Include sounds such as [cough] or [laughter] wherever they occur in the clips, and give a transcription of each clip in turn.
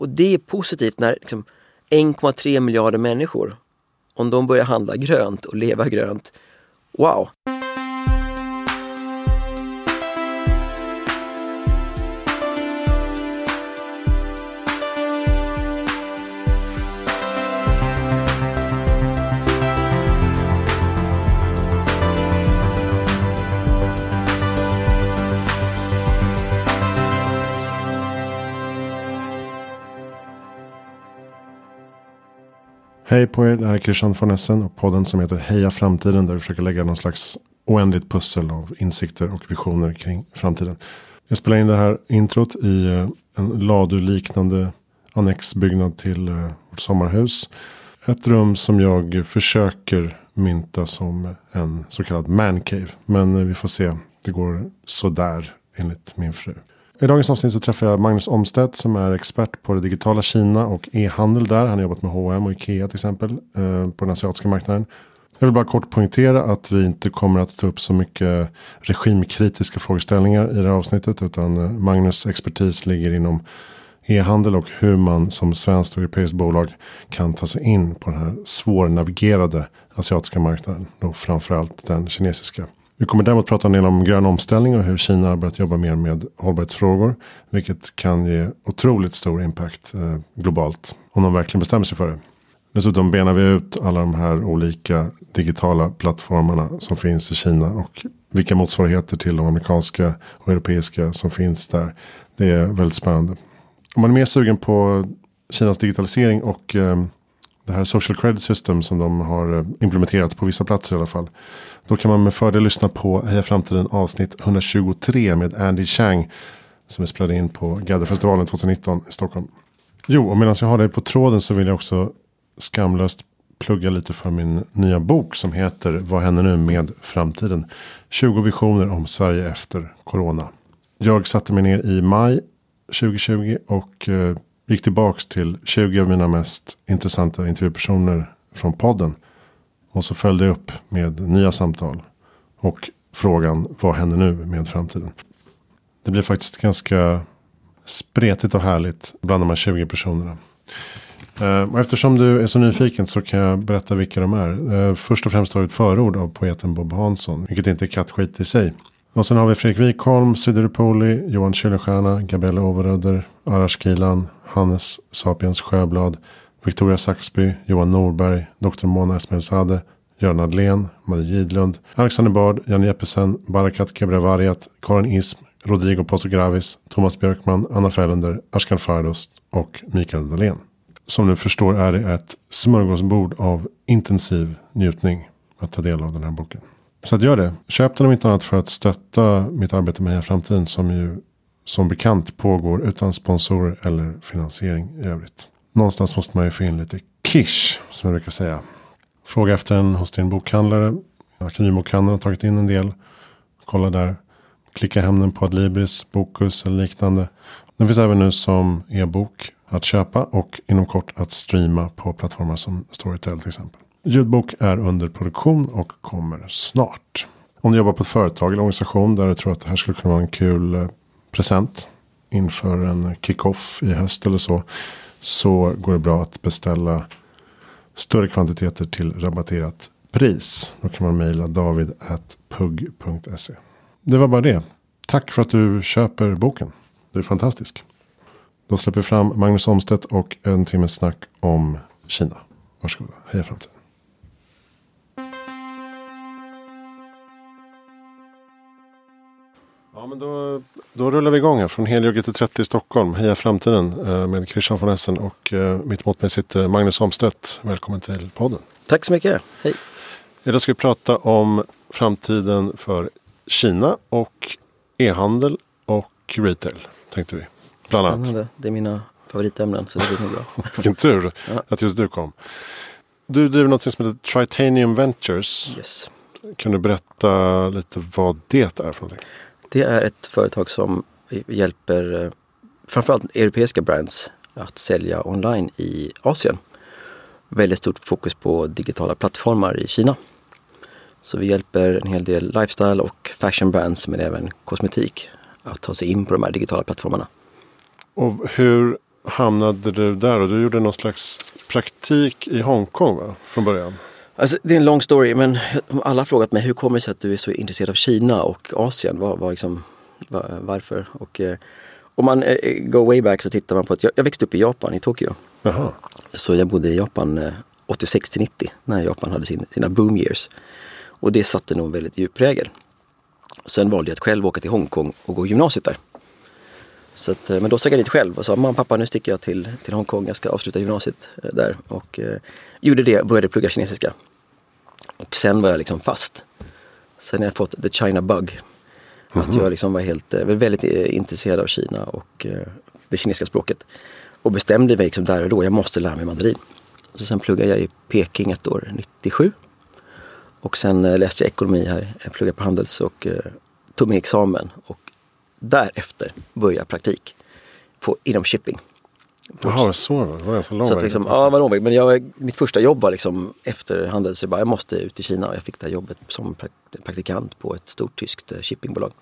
Och det är positivt när liksom 1,3 miljarder människor, om de börjar handla grönt och leva grönt, wow! Hej på er, det här är Christian von Essen och podden som heter Heja Framtiden där vi försöker lägga någon slags oändligt pussel av insikter och visioner kring framtiden. Jag spelar in det här introt i eh, en laduliknande annexbyggnad till eh, vårt sommarhus. Ett rum som jag försöker mynta som en så kallad mancave. Men eh, vi får se, det går sådär enligt min fru. I dagens avsnitt så träffar jag Magnus Omstedt som är expert på det digitala Kina och e-handel där. Han har jobbat med H&M och Ikea till exempel eh, på den asiatiska marknaden. Jag vill bara kort poängtera att vi inte kommer att ta upp så mycket regimkritiska frågeställningar i det här avsnittet. Utan eh, Magnus expertis ligger inom e-handel och hur man som svenskt och europeiskt bolag kan ta sig in på den här svårnavigerade asiatiska marknaden. Och framförallt den kinesiska. Vi kommer däremot prata en del om grön omställning och hur Kina har börjat jobba mer med hållbarhetsfrågor. Vilket kan ge otroligt stor impact eh, globalt. Om de verkligen bestämmer sig för det. Dessutom benar vi ut alla de här olika digitala plattformarna som finns i Kina. Och vilka motsvarigheter till de amerikanska och europeiska som finns där. Det är väldigt spännande. Om man är mer sugen på Kinas digitalisering och eh, det här social credit system som de har eh, implementerat på vissa platser i alla fall. Då kan man med fördel lyssna på Heja Framtiden avsnitt 123 med Andy Chang. Som är spelade in på Gatherfestivalen 2019 i Stockholm. Jo, och medan jag har dig på tråden så vill jag också skamlöst plugga lite för min nya bok som heter Vad händer nu med framtiden? 20 visioner om Sverige efter corona. Jag satte mig ner i maj 2020 och eh, gick tillbaks till 20 av mina mest intressanta intervjupersoner från podden. Och så följde jag upp med nya samtal. Och frågan vad händer nu med framtiden? Det blir faktiskt ganska spretigt och härligt bland de här 20 personerna. Eh, och eftersom du är så nyfiken så kan jag berätta vilka de är. Eh, först och främst har vi ett förord av poeten Bob Hansson. Vilket inte är kattskit i sig. Och sen har vi Fredrik Wikholm, Sidney Poli, Johan Kyllenstierna, Gabriella Overöder, Arash Kilan, Hannes Sapiens Sjöblad, Victoria Saxby, Johan Norberg, Dr. Mona Esmeralzadeh, Göran Adlén, Marie Gidlund, Alexander Bard, Jan Jeppesen, Barakat Kebrevariat, Karin Ism, Rodrigo Posogravis, Thomas Björkman, Anna Fällender, Ashkan Fardost och Mikael Dahlén. Som du förstår är det ett smörgåsbord av intensiv njutning att ta del av den här boken. Så att gör det. Köp den om inte annat för att stötta mitt arbete med Heja Framtiden som ju som bekant pågår utan sponsorer eller finansiering i övrigt. Någonstans måste man ju få in lite kish som jag brukar säga. Fråga efter den hos din bokhandlare. Akademibokhandeln har tagit in en del. Kolla där. Klicka hem den på Adlibris, Bokus eller liknande. Den finns även nu som e-bok att köpa och inom kort att streama på plattformar som Storytel till exempel. Ljudbok är under produktion och kommer snart. Om du jobbar på ett företag eller organisation där du tror att det här skulle kunna vara en kul eh, present inför en kick-off i höst eller så. Så går det bra att beställa större kvantiteter till rabatterat pris. Då kan man mejla david.pugg.se. Det var bara det. Tack för att du köper boken. Du är fantastisk. Då släpper vi fram Magnus Omstedt och en timmes snack om Kina. Varsågoda. Heja framtiden. Ja, men då, då rullar vi igång här från Helio GT30 i Stockholm. Heja framtiden eh, med Christian von Essen och eh, mitt emot mig sitter Magnus Omstedt. Välkommen till podden. Tack så mycket. Hej. Idag ska vi prata om framtiden för Kina och e-handel och retail. Tänkte vi. Bland annat. Spännande. Det är mina favoritämnen så det blir nog bra. [laughs] Vilken tur [laughs] Ja. att just du kom. Du driver något som heter Tritanium Ventures. Yes. Kan du berätta lite vad det är för någonting? Det är ett företag som hjälper eh, framförallt europeiska brands att sälja online i Asien. Väldigt stort fokus på digitala plattformar i Kina. Så vi hjälper en hel del lifestyle och fashion brands men även kosmetik att ta sig in på de här digitala plattformarna. Och hur hamnade du där? Och du gjorde någon slags praktik i Hongkong va? från början. Alltså, det är en lång story men alla har frågat mig hur kommer det sig att du är så intresserad av Kina och Asien? Var, var liksom, var, varför? Och, eh, om man eh, går way back så tittar man på att jag, jag växte upp i Japan, i Tokyo. Jaha. Så jag bodde i Japan eh, 86 till 90 när Japan hade sin, sina boom years. Och det satte nog väldigt djup prägel. Sen valde jag att själv åka till Hongkong och gå gymnasiet där. Så att, eh, men då steg jag dit själv och sa mamma pappa nu sticker jag till, till Hongkong, jag ska avsluta gymnasiet eh, där. Och eh, gjorde det, började plugga kinesiska. Och sen var jag liksom fast. Sen har jag fått the China bug. Mm -hmm. Att jag liksom var helt, eh, väldigt intresserad av Kina och eh, det kinesiska språket. Och bestämde mig liksom där och då, jag måste lära mig mandarin. Så sen pluggade jag i Peking ett år, 97. Och sen läste jag ekonomi här, jag pluggade på Handels och eh, tog min examen. Och därefter började praktik på, inom shipping. Jaha, så det var så lång så att liksom, Ja, det var lång väg. Men jag, mitt första jobb var liksom efter Handels, så jag bara, jag måste ut i Kina. Och jag fick det här jobbet som praktikant på ett stort tyskt eh, shippingbolag.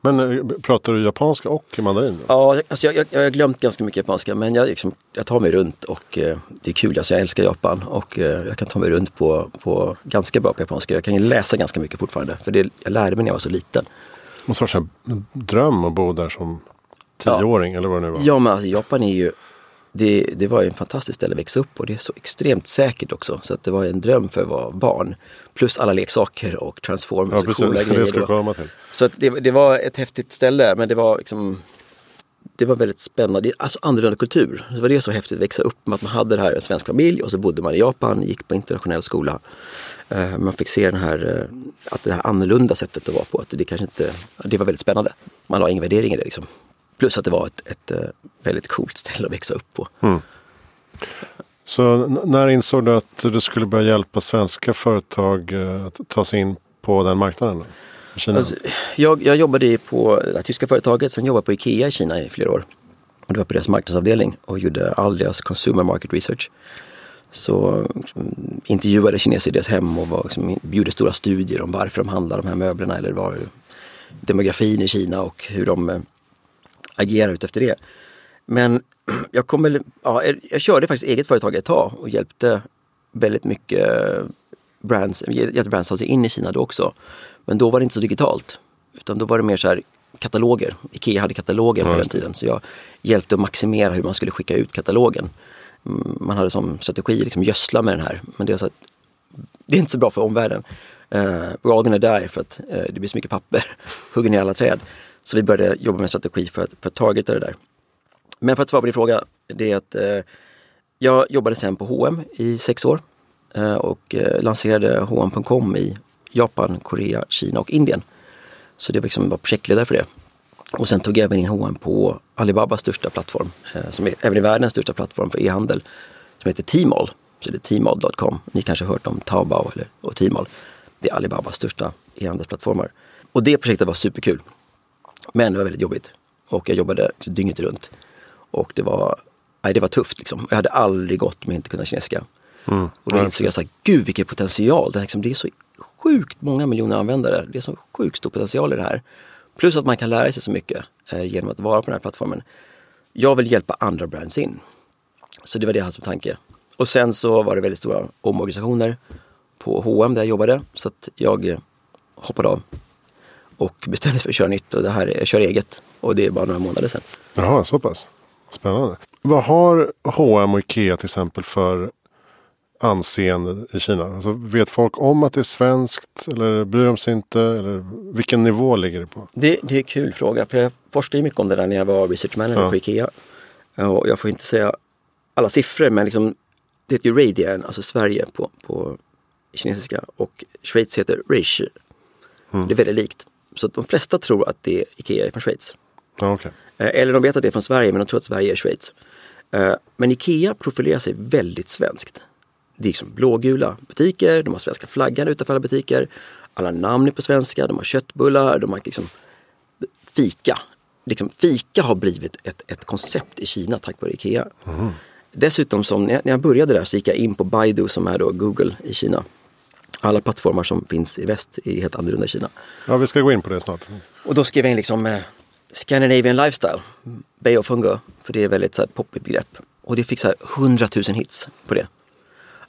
Men eh, pratar du japanska och mandarin? Då? Ja, alltså jag, jag, jag har glömt ganska mycket japanska men jag, liksom, jag tar mig runt och eh, det är kul. Alltså jag älskar Japan och eh, jag kan ta mig runt på, på ganska bra på japanska. Jag kan ju läsa ganska mycket fortfarande för det, jag lärde mig när jag var så liten. Vara en dröm att bo där som tioåring ja. eller vad det nu var. Ja, men alltså, Japan är ju det, det var en fantastisk ställe att växa upp på. Det är så extremt säkert också. Så att det var en dröm för att vara barn. Plus alla leksaker och transformers ja, precis, och coola [laughs] grejer. Det komma till. Så att det, det var ett häftigt ställe men det var liksom det var väldigt spännande, alltså annorlunda kultur. Det var det så häftigt att växa upp med att man hade det här, en svensk familj och så bodde man i Japan, gick på internationell skola. Uh, man fick se den här, uh, att det här annorlunda sättet att vara på, att det kanske inte, det var väldigt spännande. Man la ingen värdering i det liksom. Plus att det var ett, ett, uh, väldigt coolt ställe att växa upp på. Mm. Så när insåg du att du skulle börja hjälpa svenska företag eh, att ta sig in på den marknaden? Kina? Alltså, jag, jag jobbade på det tyska företaget, sen jobbade jag på Ikea i Kina i flera år. Och det var på deras marknadsavdelning och gjorde all deras consumer market research. Så liksom, intervjuade kineser i deras hem och var, liksom, gjorde stora studier om varför de handlar de här möblerna eller var demografin i Kina och hur de äh, agerar utefter det. Men [clears throat] jag, kommer, ja, jag körde faktiskt eget företag ett tag och hjälpte väldigt mycket brands, hjälpte brands ta sig in i Kina då också. Men då var det inte så digitalt. Utan då var det mer så här kataloger. Ikea hade kataloger på ja, den tiden. Så jag hjälpte att maximera hur man skulle skicka ut katalogen. Man hade som strategi liksom gödsla med den här. Men det är, så att, det är inte så bra för omvärlden. Uh, we're all gonna die för att uh, det blir så mycket papper. [laughs] Hugger ner alla träd. Så vi började jobba med en strategi för att, för att targeta det där. Men för att svara på din fråga, det är att eh, jag jobbade sen på H&M i sex år eh, och eh, lanserade H&M.com i Japan, Korea, Kina och Indien. Så det var liksom bara projektledare för det. Och sen tog jag även in H&M på Alibabas största plattform, eh, som är även i världens största plattform för e-handel, som heter Tmall. Så det är tmall.com. Ni kanske har hört om Taobao eller, och Tmall. Det är Alibabas största e-handelsplattformar. Och det projektet var superkul. Men det var väldigt jobbigt. Och jag jobbade dygnet runt. Och det var, nej, det var tufft liksom. Jag hade aldrig gått med att inte kunna kinesiska. Mm. Och då insåg jag så här, gud vilken potential. Det är, liksom, det är så sjukt många miljoner användare. Det är så sjukt stor potential i det här. Plus att man kan lära sig så mycket eh, genom att vara på den här plattformen. Jag vill hjälpa andra brands in. Så det var det jag hade som tanke. Och sen så var det väldigt stora omorganisationer på H&M där jag jobbade. Så att jag eh, hoppade av och bestämde mig för att köra nytt. Och det här, jag kör eget. Och det är bara några månader sedan. Jaha, så pass. Spännande. Vad har H&M och Ikea till exempel för anseende i Kina? Alltså, vet folk om att det är svenskt eller bryr de sig inte? Eller vilken nivå ligger det på? Det, det är en kul fråga för jag forskade mycket om det där när jag var research manager ja. på Ikea. Och jag får inte säga alla siffror men liksom, det heter ju Radian, alltså Sverige på, på kinesiska och Schweiz heter Reishi. Mm. Det är väldigt likt. Så de flesta tror att det är Ikea är från Schweiz. Ja, okay. Eh, eller de vet att det är från Sverige men de tror att Sverige är Schweiz. Eh, men Ikea profilerar sig väldigt svenskt. Det är liksom blågula butiker, de har svenska flaggan utanför alla butiker. Alla namn är på svenska, de har köttbullar, de har liksom fika. Liksom, fika har blivit ett, ett koncept i Kina tack vare Ikea. Mm. Dessutom, som, när jag började där så gick jag in på Baidu som är då Google i Kina. Alla plattformar som finns i väst är helt annorlunda i Kina. Ja, vi ska gå in på det snart. Och då skrev jag in liksom eh, Scandinavian Lifestyle, Bay of Hunger, för det är väldigt så här, poppigt begrepp. Och det fick så här 100 000 hits på det.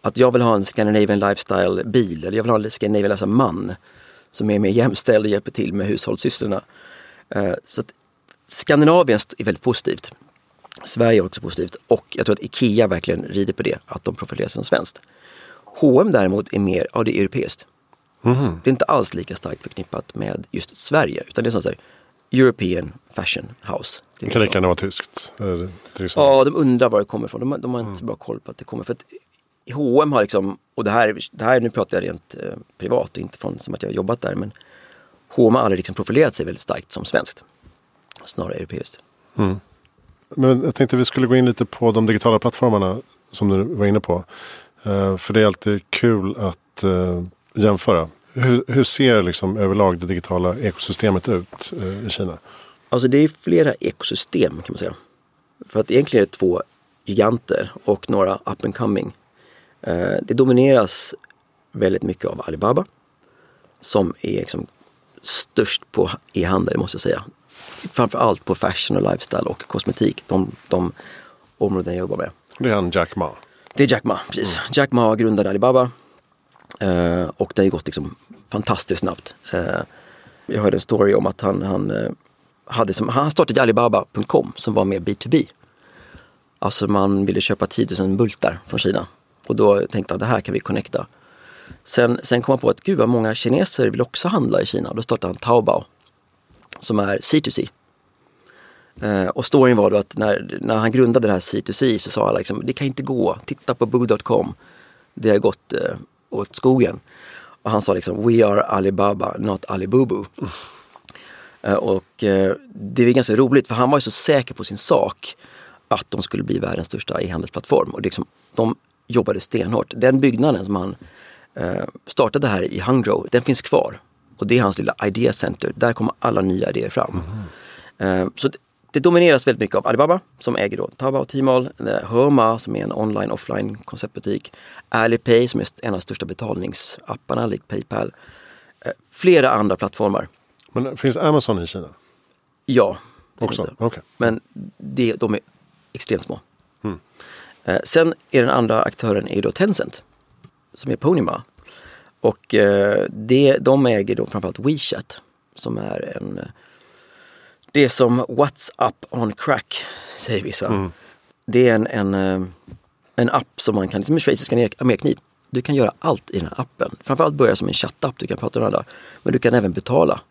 Att jag vill ha en Scandinavian Lifestyle bil eller jag vill ha en Scandinavian Lifestyle man som är mer jämställd och hjälper till med hushållssysslorna. Eh, så att Skandinavien är väldigt positivt. Sverige är också positivt och jag tror att IKEA verkligen rider på det, att de profilerar sig som svenskt. H&M däremot är mer, ja det är europeiskt. Mhm. Det är inte alls lika starkt förknippat med just Sverige utan det är sånt här European Fashion House. Det kan lika gärna vara tyskt. Ja, de undrar var det kommer ifrån. De, de har inte så bra koll på att det kommer. För att H&M har liksom, och det här, det här nu pratar jag rent eh, privat och inte från som att jag har jobbat där. Men H&M har aldrig liksom profilerat sig väldigt starkt som svenskt. Snarare europeiskt. Men jag tänkte vi skulle gå in lite på de digitala plattformarna som du var inne på. Eh, För det är alltid kul att eh, jämföra. Hur, hur ser liksom överlag det digitala ekosystemet ut eh, i Kina? Alltså det är flera ekosystem kan man säga. För att egentligen är det två giganter och några up and coming. Eh, det domineras väldigt mycket av Alibaba som är liksom störst på e-handel måste jag säga. Framförallt på fashion och lifestyle och kosmetik, de, de områden jag jobbar med. Det är han Jack Ma. Det är Jack Ma, precis. Jack Ma grundade Alibaba eh, och det har gått liksom fantastiskt snabbt. Eh, jag hörde en story om att han, han, hade som, han startade Alibaba.com som var mer B2B. Alltså man ville köpa 10 000 bultar från Kina och då tänkte han det här kan vi connecta. Sen, sen kom han på att gud vad många kineser vill också handla i Kina. Då startade han Taobao som är C2C. Eh, och storyn var då att när, när han grundade det här C2C så sa alla liksom, det kan inte gå, titta på boo.com. Det har gått eh, åt skogen. Och han sa liksom, we are Alibaba, not Alibubu. Eh, och eh, det är ganska roligt för han var ju så säker på sin sak att de skulle bli världens största e-handelsplattform. Och liksom, de jobbade stenhårt. Den byggnaden som han eh, startade här i Hangzhou, den finns kvar. Och det är hans lilla idea center. Där kommer alla nya idéer fram. Eh, så det, det domineras väldigt mycket av Alibaba som äger då Taobao och Tmall, eh, Hema som är en online offline konceptbutik, Alipay som är en av de största betalningsapparna likt Paypal. Eh, flera andra plattformar. Men finns Amazon i Kina? Ja, det Också? finns det. Okej. Men det, de är extremt små. Eh, sen är den andra aktören är då Tencent som är Ponyma. Och eh, det, de äger då framförallt WeChat som är en eh, det är som WhatsApp on crack, säger vissa. Det är en, en, en app som man kan, liksom en schweizisk armékniv. Du kan göra allt i den här appen. Framförallt börja som en chattapp, du kan prata med andra. Men du kan även betala.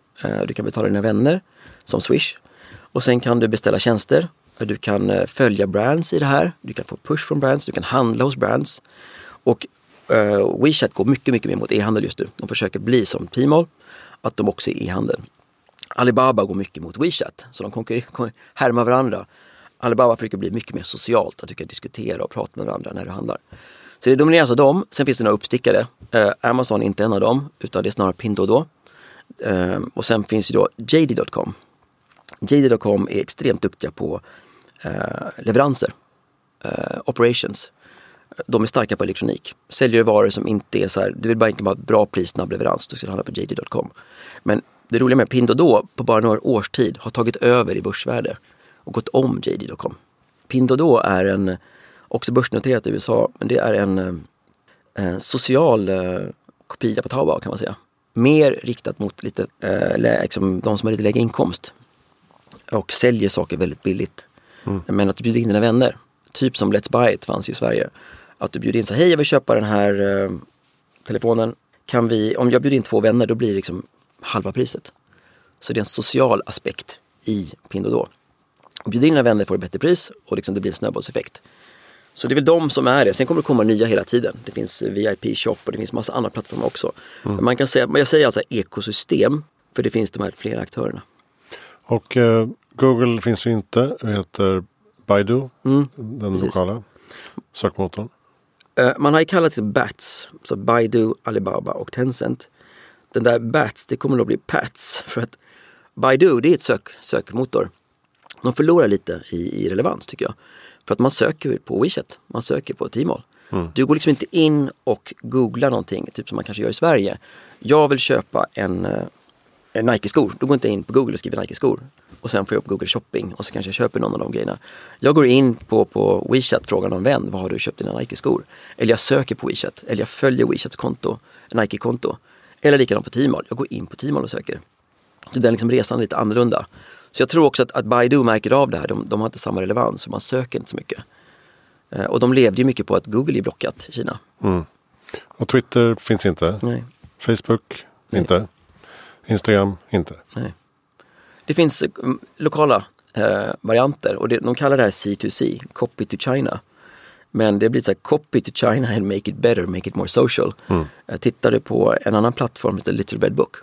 Du kan betala dina vänner, som Swish. Och sen kan du beställa tjänster. Du kan eh, följa brands i det här. Du kan få push från brands, du kan handla hos brands. Och uh, WeChat går mycket, mycket mer mot e-handel just nu. De försöker bli som Tmall, att de också är e-handel. Alibaba går mycket mot WeChat, så de härmar varandra. Alibaba försöker bli mycket mer socialt, att du kan diskutera och prata med varandra när du handlar. Så det domineras av alltså dem. Sen finns det några uppstickare. Eh, Amazon är inte en av dem, utan det är snarare Pinduoduo. Eh, och sen finns ju då JD.com. JD.com är extremt duktiga på Eh, leveranser, eh, operations. De är starka på elektronik. Säljer du varor som inte är så här, du vill bara inte ha bra pris, snabb leverans, då ska du handla på JD.com. Men det roliga med Pindodo på bara några års tid har tagit över i börsvärde och gått om JD.com. Pindodo är en, också börsnoterat i USA, men det är en, en social eh, kopia på Taobao kan man säga. Mer riktat mot lite, eh, liksom, de som har lite lägre inkomst och säljer saker väldigt billigt. Men att du bjuder in dina vänner, typ som Let's Buy It fanns ju i Sverige. Att du bjuder in så hej jag vill köpa den här eh, telefonen. Kan vi, om jag bjuder in två vänner då blir det liksom halva priset. Så det är en social aspekt i Pinduoduo. Och Bjuder in dina vänner får du bättre pris och liksom det blir en snöbollseffekt. Så det är väl de som är det. Sen kommer det komma nya hela tiden. Det finns VIP shop och det finns massa andra plattformar också. Men man kan säga, jag säger alltså ekosystem, för det finns de här flera aktörerna. Och eh, Google finns ju inte. Det heter Baidu. Den Mm, precis. lokala sökmotorn. Eh, Man har ju kallat det BATS, så Baidu, Alibaba och Tencent. Den där BATS, det kommer nog bli PATS [laughs] för att Baidu, det är ett sök, sökmotor. De förlorar lite i, i relevans tycker jag. För att man söker på WeChat, man söker på Tmall. Du går liksom inte in och googlar någonting, typ som man kanske gör i Sverige. Jag vill köpa en, eh, Nike-skor, då går inte jag in på Google och skriver Nike-skor. Och sen får jag upp Google Shopping och så kanske jag köper någon av de grejerna. Jag går in på, på WeChat, frågar någon vän, vad har du köpt dina Nike-skor? Eller jag söker på WeChat, eller jag följer WeChats konto, Nike-konto. Eller likadant på Tmall, jag går in på Tmall och söker. Så den liksom resan är lite annorlunda. Så jag tror också att, att Baidu märker av det här, de, de har inte samma relevans, för man söker inte så mycket. Eh, och de levde ju mycket på att Google är blockat i Kina. Mm. Och Twitter finns inte. Nej. Facebook inte. Instagram inte. Nej. Det finns eh, lokala eh, varianter och det, de kallar det här C2C, Copy to China. Men det blir så här, copy to China and make it better, make it more social. Mm. Jag tittade på en annan plattform, heter Little Red Book.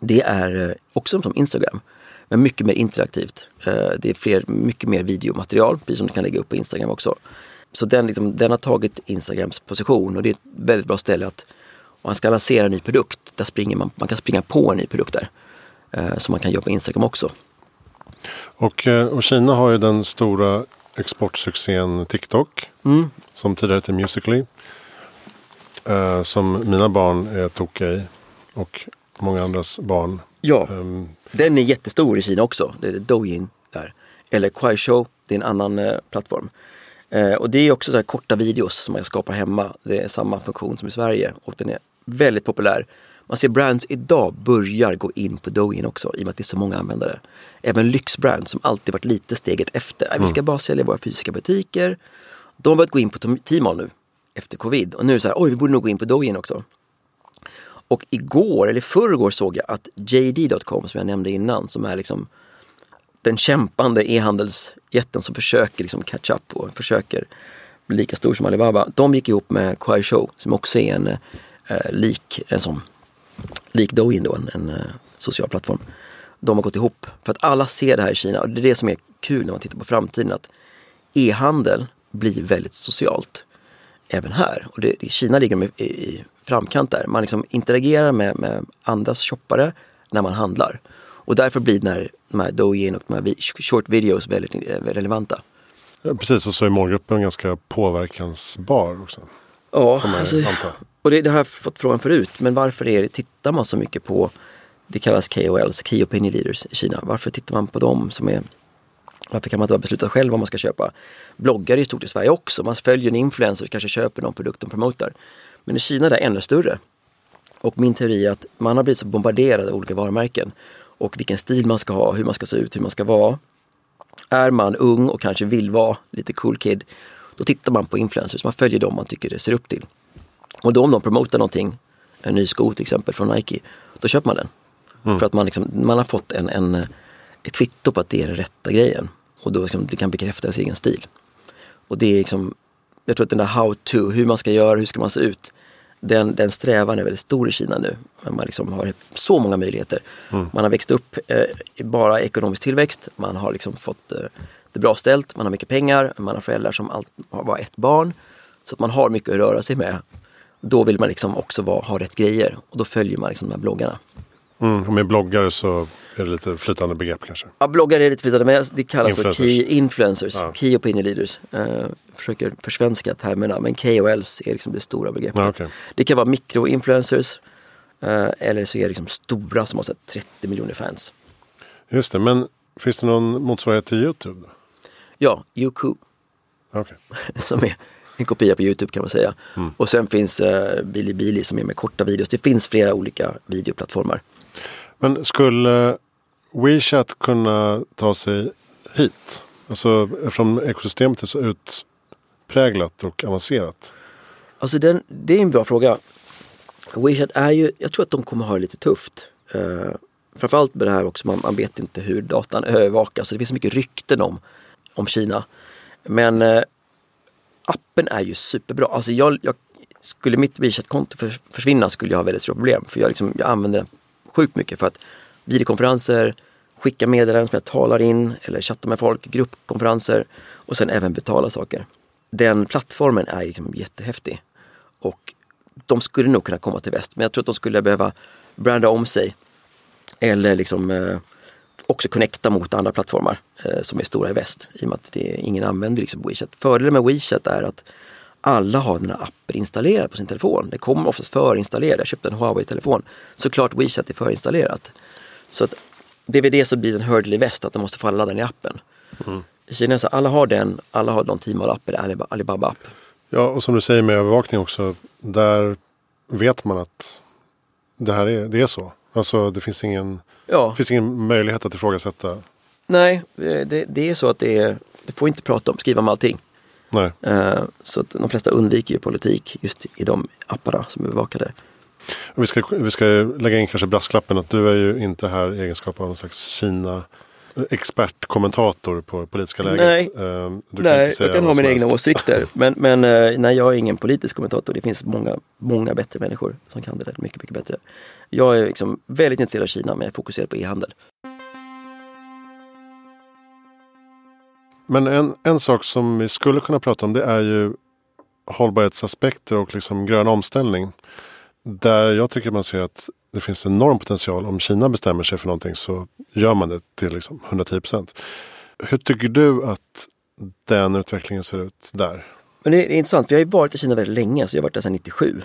Det är eh, också som Instagram, men mycket mer interaktivt. Eh, det är fler, mycket mer videomaterial, precis som du kan lägga upp på Instagram också. Så den, liksom, den har tagit Instagrams position och det är ett väldigt bra ställe att om man ska lansera en ny produkt, där springer man, man kan springa på en ny produkt där. Eh, som man kan göra på Instagram också. Och, eh, och Kina har ju den stora exportsuccén TikTok. Mm. Som tidigare hette Musical.ly. Eh, som mina barn är tokiga i. Och många andras barn. Ja, Ehm, den är jättestor i Kina också. Det är Douyin där. Eller Kuaishou, det är en annan eh, plattform. Eh, och det är också så här korta videos som man skapar hemma. Det är samma funktion som i Sverige och den är väldigt populär. Man ser brands idag börjar gå in på Douyin också i och med att det är så många användare. Även lyxbrands som alltid varit lite steget efter. Nej, Vi ska bara sälja våra fysiska butiker. De har börjat gå in på Tmall nu efter covid och nu är det så här, oj vi borde nog gå in på Douyin också. Och igår, eller förrgår såg jag att JD.com som jag nämnde innan, som är liksom den kämpande e-handelsjätten som försöker liksom catch up och försöker bli lika stor som Alibaba. De gick ihop med Kuaishou som också är en Eh, lik, en sån, lik Douyin då, en, en eh, social plattform. De har gått ihop för att alla ser det här i Kina och det är det som är kul när man tittar på framtiden att e-handel blir väldigt socialt även här. Och det, Kina ligger i, i framkant där. Man liksom interagerar med, med andras shoppare när man handlar. Och därför blir den här, de här Douyin och de här short videos väldigt eh, relevanta. ja, precis, och så är målgruppen ganska påverkansbar också. Ja, alltså, och det, det har jag fått frågan förut. Men varför är det, tittar man så mycket på, det kallas KOLs, Key Opinion Leaders i Kina. Varför tittar man på dem som är varför kan man inte bara besluta själv vad man ska köpa? Bloggar är stort i Sverige också. Man följer en influencer och kanske köper någon produkt de promotar. Men i Kina är det ännu större. Och min teori är att man har blivit så bombarderad av olika varumärken. Och vilken stil man ska ha, hur man ska se ut, hur man ska vara. Är man ung och kanske vill vara lite cool kid, då tittar man på influencers. Man följer dem man tycker det ser upp till. Och då om de promotar någonting, en ny sko till exempel från Nike, då köper man den. För att man, liksom, man har fått en, en, ett kvitto på att det är den rätta grejen. Och då liksom, det kan bekräfta ens egen stil. Och det är liksom, jag tror att den där how to, hur man ska göra, hur ska man se ut. Den, den strävan är väldigt stor i Kina nu. Man liksom har så många möjligheter. Man har växt upp eh, bara ekonomisk tillväxt. Man har liksom fått eh, det bra ställt. Man har mycket pengar. Man har föräldrar som allt, har bara ett barn. Så att man har mycket att röra sig med. Då vill man liksom också vara, ha rätt grejer. Och då följer man liksom de här bloggarna. Mm, och med bloggare så är det lite flytande begrepp kanske. Ja, bloggare är lite flytande, men det kallas Influencers. så key influencers, Ja. key opinion leaders. Uh, försöker försvenska termerna, men KOLs är liksom det stora begreppet. Ja, okej. Det kan vara mikroinfluencers eh, eller så är det liksom stora som har så här 30 miljoner fans. Just det, men finns det någon motsvarighet till YouTube? Då? Ja, Youku Okej. [laughs] som är en kopia på Youtube kan man säga. Mm. Och sen finns uh, Bilibili som är med korta videos. Det finns flera olika videoplattformar. Men skulle WeChat kunna ta sig hit? Alltså eftersom ekosystemet är så utpräglat och avancerat. Alltså den, det är en bra fråga. WeChat är ju, jag tror att de kommer ha det lite tufft. Uh, framförallt med det här också, man, man vet inte hur datan övervakas. Så det finns så mycket rykten om, om Kina. Men eh, appen är ju superbra. Alltså jag, jag, skulle mitt WeChat-konto för, försvinna skulle jag ha väldigt stora problem. För jag, liksom, jag använder den sjukt mycket för att videokonferenser, skicka meddelanden som jag talar in eller chatta med folk, gruppkonferenser och sen även betala saker. Den plattformen är liksom jättehäftig. Och de skulle nog kunna komma till väst, men jag tror att de skulle behöva branda om sig. Eller liksom eh, också connecta mot andra plattformar eh, som är stora i väst. I och med att det, ingen använder liksom WeChat. Fördelen med WeChat är att alla har den här appen installerad på sin telefon. Det kommer oftast förinstallerat. Jag köpte en Huawei-telefon. Såklart WeChat är förinstallerat. Så att det är väl det som blir en hurdle i väst, att de måste få alla ladda ner appen. Mm. I Kina så alla har den, alla har någon Tmall-app eller Alibaba-app. Ja, och som du säger med övervakning också, där vet man att det här är, det är så. Alltså det finns ingen, ja. finns ingen möjlighet att ifrågasätta. Nej, det, det är så att det är, du får inte prata om, skriva om allting. Nej. Uh, så att de flesta undviker ju politik just i de apparna som är bevakade. Och vi, ska, vi ska lägga in kanske brasklappen att du är ju inte här i egenskap av någon slags Kina expertkommentator på politiska läget. Nej, uh, nej jag kan ha mina egna åsikter. [laughs] Men, men nej, jag är ingen politisk kommentator. Det finns många, många bättre människor som kan det där mycket, mycket bättre. Jag är liksom väldigt intresserad av Kina men jag är fokuserad på e-handel. Men en, en sak som vi skulle kunna prata om det är ju hållbarhetsaspekter och liksom grön omställning. Där jag tycker man ser att det finns enorm potential. Om Kina bestämmer sig för någonting så gör man det till liksom 110 procent. Hur tycker du att den utvecklingen ser ut där? Men det är intressant, vi har ju varit i Kina väldigt länge, så jag har varit där sedan 97.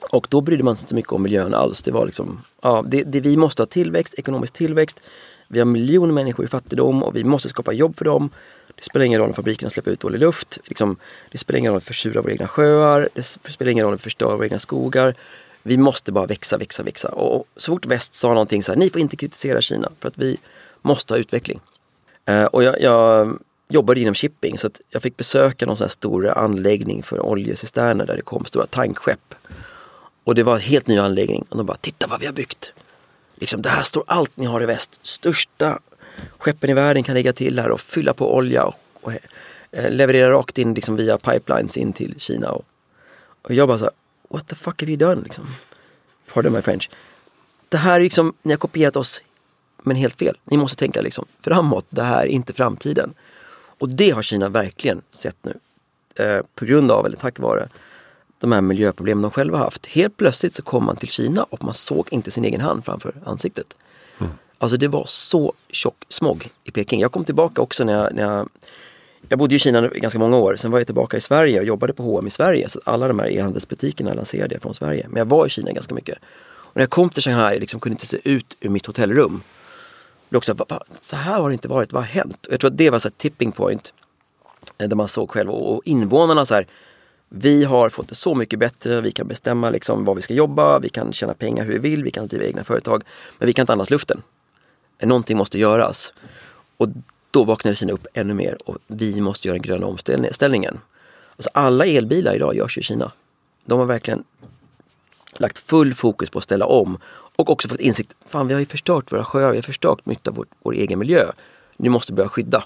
Och då brydde man sig inte så mycket om miljön alls. Det var liksom, ja, det, det, vi måste ha tillväxt, ekonomisk tillväxt. Vi har miljoner människor i fattigdom och vi måste skapa jobb för dem. Det spelar ingen roll om fabrikerna släpper ut dålig luft. Liksom, det spelar ingen roll om vi försurar våra egna sjöar. Det spelar ingen roll om vi förstör våra egna skogar. Vi måste bara växa, växa, växa. Och så fort väst sa någonting så här, ni får inte kritisera Kina för att vi måste ha utveckling. Eh, och jag, jag jobbade inom shipping så att jag fick besöka någon sån här stor anläggning för oljecisterner där det kom stora tankskepp. Och det var en helt ny anläggning och de bara, titta vad vi har byggt. Liksom, det här står allt ni har i väst. Största skeppen i världen kan ligga till här och fylla på olja och, och eh, leverera rakt in liksom, via pipelines in till Kina. Och, och jag bara så här, what the fuck have you done? Liksom. Pardon my French. Det här är liksom, ni har kopierat oss men helt fel. Ni måste tänka liksom framåt, det här är inte framtiden. Och det har Kina verkligen sett nu. Eh, på grund av, eller tack vare, de här miljöproblemen de själva haft. Helt plötsligt så kom man till Kina och man såg inte sin egen hand framför ansiktet. Mm. Alltså det var så tjock smog i Peking. Jag kom tillbaka också när jag, när jag jag bodde i Kina ganska många år, sen var jag tillbaka i Sverige och jobbade på H&M i Sverige. Så alla de här e-handelsbutikerna lanserade jag från Sverige. Men jag var i Kina ganska mycket. Och när jag kom till Shanghai liksom kunde inte se ut ur mitt hotellrum. Också, så här har det inte varit, vad har hänt? Och jag tror att det var så tipping point. Eh, där man såg själv och invånarna så här, vi har fått det så mycket bättre, vi kan bestämma liksom var vi ska jobba, vi kan tjäna pengar hur vi vill, vi kan driva egna företag. Men vi kan inte andas luften. Någonting måste göras. Och då vaknade Kina upp ännu mer och vi måste göra den gröna omställningen. Alltså alla elbilar idag görs i Kina. De har verkligen lagt full fokus på att ställa om och också fått insikt, fan vi har ju förstört våra sjöar, vi har förstört mycket av vår, vår egen miljö. Nu måste vi börja skydda.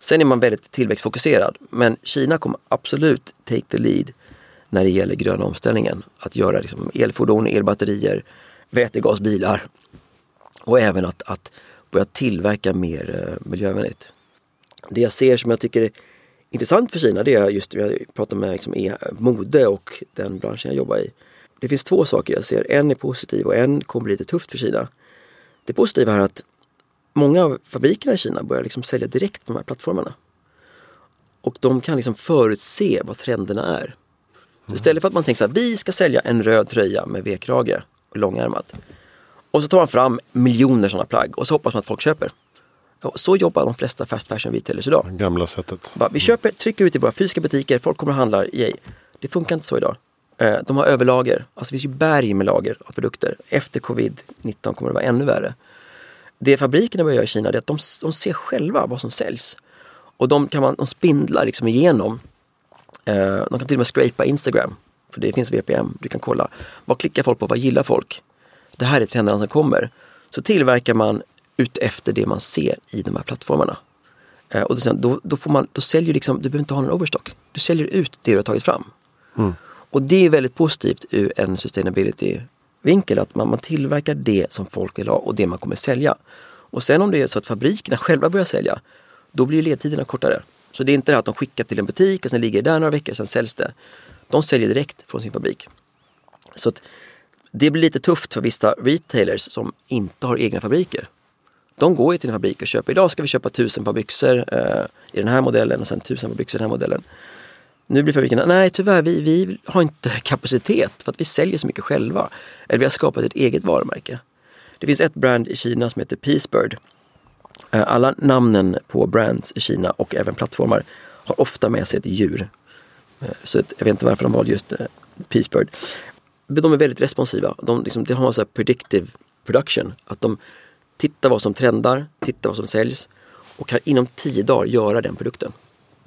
Sen är man väldigt tillväxtfokuserad. Men Kina kommer absolut take the lead när det gäller gröna omställningen. Att göra liksom elfordon, elbatterier, vätegasbilar och även att, att börja tillverka mer eh, miljövänligt. Det jag ser som jag tycker är intressant för Kina det är just, jag pratar med liksom, e mode och den branschen jag jobbar i. Det finns två saker jag ser. En är positiv och en kommer bli lite tufft för Kina. Det positiva är att många av fabrikerna i Kina börjar liksom sälja direkt på de här plattformarna. Och de kan liksom förutse vad trenderna är. Mm. Istället för att man tänker så här, vi ska sälja en röd tröja med V-krage och långärmat. Och så tar man fram miljoner sådana plagg och så hoppas man att folk köper. Och så jobbar de flesta fast fashion retailers idag. Gamla sättet. Vi köper, trycker ut i våra fysiska butiker, folk kommer och handlar, yay. Det funkar inte så idag. Eh, de har överlager, alltså det finns ju berg med lager av produkter. Efter covid-19 kommer det vara ännu värre det fabrikerna börjar göra i Kina är att de, de ser själva vad som säljs. Och de, kan man, de spindlar liksom igenom. Eh, de kan till och med scrapa Instagram. För det finns VPN, du kan kolla. Vad klickar folk på? Vad gillar folk? Det här är trenderna som kommer. Så tillverkar man ut efter det man ser i de här plattformarna. Eh, och då, då, får man, då säljer liksom, du behöver inte ha någon overstock. Du säljer ut det du har tagit fram. Mm. Och det är väldigt positivt ur en sustainability vinkel att man, man tillverkar det som folk vill ha och det man kommer sälja. Och sen om det är så att fabrikerna själva börjar sälja, då blir ledtiderna kortare. Så det är inte det att de skickar till en butik och sen ligger det där några veckor, sen säljs det. De säljer direkt från sin fabrik. Så det blir lite tufft för vissa retailers som inte har egna fabriker. De går ju till en fabrik och köper, idag ska vi köpa tusen par byxor eh, i den här modellen och sen tusen par byxor i den här modellen. Nu blir fabrikerna, nej tyvärr, vi, vi har inte [laughs] kapacitet för att vi säljer så mycket själva. Eller vi har skapat ett eget varumärke. Det finns ett brand i Kina som heter Peacebird. Eh, alla namnen på brands i Kina och även plattformar har ofta med sig ett djur. Eh, så jag vet inte varför de valde just eh, Peacebird. De är väldigt responsiva. De, liksom, de har så predictive production. Att de tittar vad som trendar, tittar vad som säljs och kan inom tio dagar göra den produkten.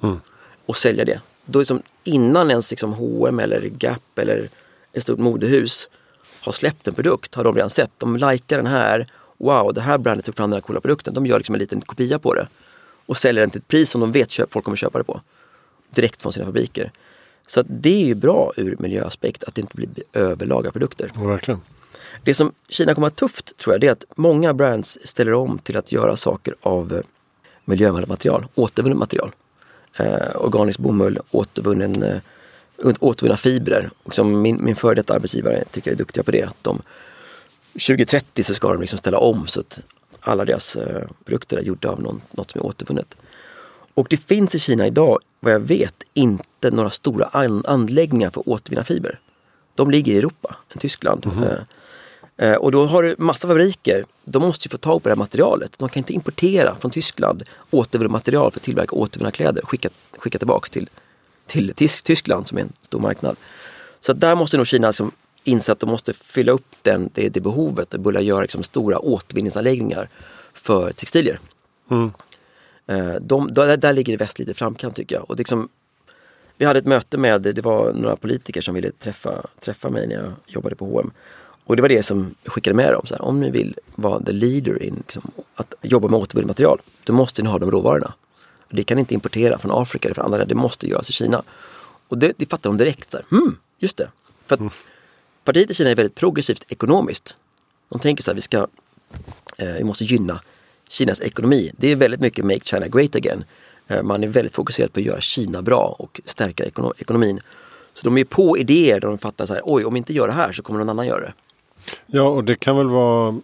Mm. Och sälja det. Då liksom, innan ens liksom H&M eller Gap eller ett stort modehus har släppt en produkt har de redan sett. De likar den här. Wow, det här brandet tog fram den här coola produkten. De gör liksom en liten kopia på det. Och säljer den till ett pris som de vet att folk kommer köpa det på. Direkt från sina fabriker. Så det är ju bra ur miljöaspekt att det inte blir överlaga produkter. Ja, verkligen. Det som Kina kommer att ha tufft tror jag, det är att många brands ställer om till att göra saker av eh, miljövänligt material, återvunnet material. Eh, organisk bomull, återvunnen, eh, återvunna fibrer. Och som min, min före detta arbetsgivare tycker jag är duktiga på det. Att de, 2030 så ska de liksom ställa om så att alla deras eh, produkter är gjorda av någon, något som är återvunnet. Och det finns i Kina idag, vad jag vet, inte några stora an anläggningar för att återvinna fiber. De ligger i Europa, i Tyskland. Mm -hmm. Eh, och då har du massa fabriker. De måste ju få tag på det här materialet. De kan inte importera från Tyskland återvunnet material för att tillverka återvunna kläder och skicka, skicka tillbaks till, till Tysk Tyskland som är en stor marknad. Så där måste nog Kina liksom inse att de måste fylla upp den, det, det behovet och börja göra liksom stora återvinningsanläggningar för textilier. Mm. Eh, de, där, där ligger väst lite i framkant tycker jag. Och liksom, vi hade ett möte med, det var några politiker som ville träffa, träffa mig när jag jobbade på H&M. Och det var det som jag skickade med dem. Så här, om ni vill vara the leader in liksom, att jobba med återvunnet material, då måste ni ha de råvarorna. Det kan ni inte importera från Afrika eller från andra länder, det måste göras i Kina. Och det, det fattar de direkt. Så här, hmm, just det. För att mm. Partiet i Kina är väldigt progressivt ekonomiskt. De tänker så här, vi, ska, eh, vi måste gynna Kinas ekonomi. Det är väldigt mycket Make China Great Again. Eh, man är väldigt fokuserad på att göra Kina bra och stärka ekonom ekonomin. Så de är på idéer där de fattar så här, oj om vi inte gör det här så kommer någon annan göra det. Ja, och det kan väl vara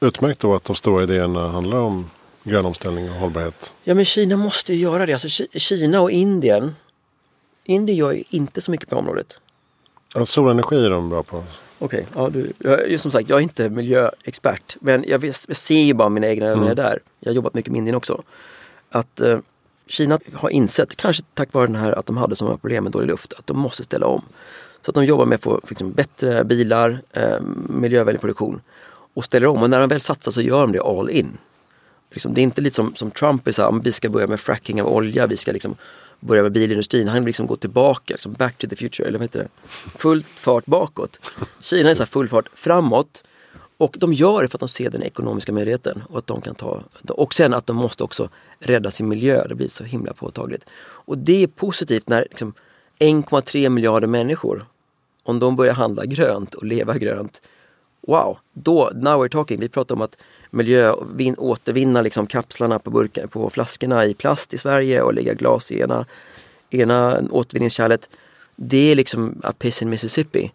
utmärkt då att de stora idéerna handlar om grön omställning och hållbarhet. Ja, men Kina måste ju göra det. Alltså, Kina och Indien. Indien gör ju inte så mycket på området. Ja, solenergi är de bra på. Okej, okay, ja, jag, som sagt jag är inte miljöexpert men jag, jag ser ju bara mina egna ögon mm. där. Jag har jobbat mycket med Indien också. Att eh, Kina har insett, kanske tack vare den här att de hade så många problem med dålig luft, att de måste ställa om. Så att de jobbar med att få liksom, bättre bilar, eh, miljövänlig produktion och ställer om. Och när de väl satsar så gör de det all in. Liksom, det är inte lite som, som Trump, är så här, ah, vi ska börja med fracking av olja, vi ska liksom börja med bilindustrin. Han vill liksom gå tillbaka, liksom back to the future, eller vad heter det? Full fart bakåt. Kina är så full fart framåt. Och de gör det för att de ser den ekonomiska möjligheten och att de kan ta och sen att de måste också rädda sin miljö. Det blir så himla påtagligt. Och det är positivt när liksom 1,3 miljarder människor, om de börjar handla grönt och leva grönt. Wow, då, now we're talking. Vi pratar om att miljö, vin, återvinna liksom kapslarna på, burkar, på flaskorna i plast i Sverige och lägga glas i ena, ena återvinningskärlet. Det är liksom a piss in Mississippi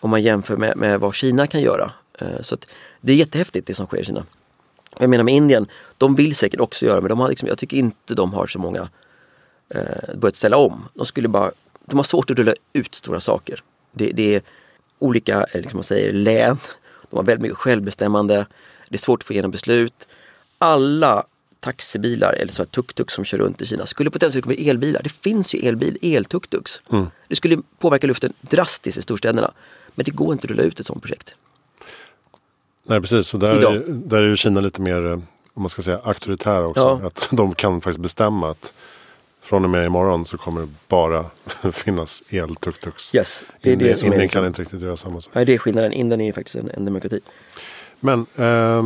om man jämför med, med vad Kina kan göra. Eh, så det är jättehäftigt det som sker i Kina. Jag menar med Indien, de vill säkert också göra men de har liksom, jag tycker inte de har så många eh, börjat ställa om. De skulle bara, de har svårt att rulla ut stora saker. Det, det är olika eh, liksom man säger, län, de har väldigt mycket självbestämmande. Det är svårt att få igenom beslut. Alla taxibilar eller så tuk-tuk som kör runt i Kina skulle potentiellt kunna bli elbilar. Det finns ju elbil, el-tuk-tuks. Mm. Det skulle påverka luften drastiskt i storstäderna. Men det går inte att rulla ut ett sådant projekt. Nej precis, och där, är, där är Kina lite mer eh, om man ska säga auktoritära också. Ja. Att [laughs] de kan faktiskt bestämma att från och med imorgon så kommer det bara [laughs] finnas el-tuk-tuks. Yes, det är det som Indien kan inte riktigt göra samma sak. Nej, det är skillnaden. Indien är ju faktiskt en, en demokrati. Men eh,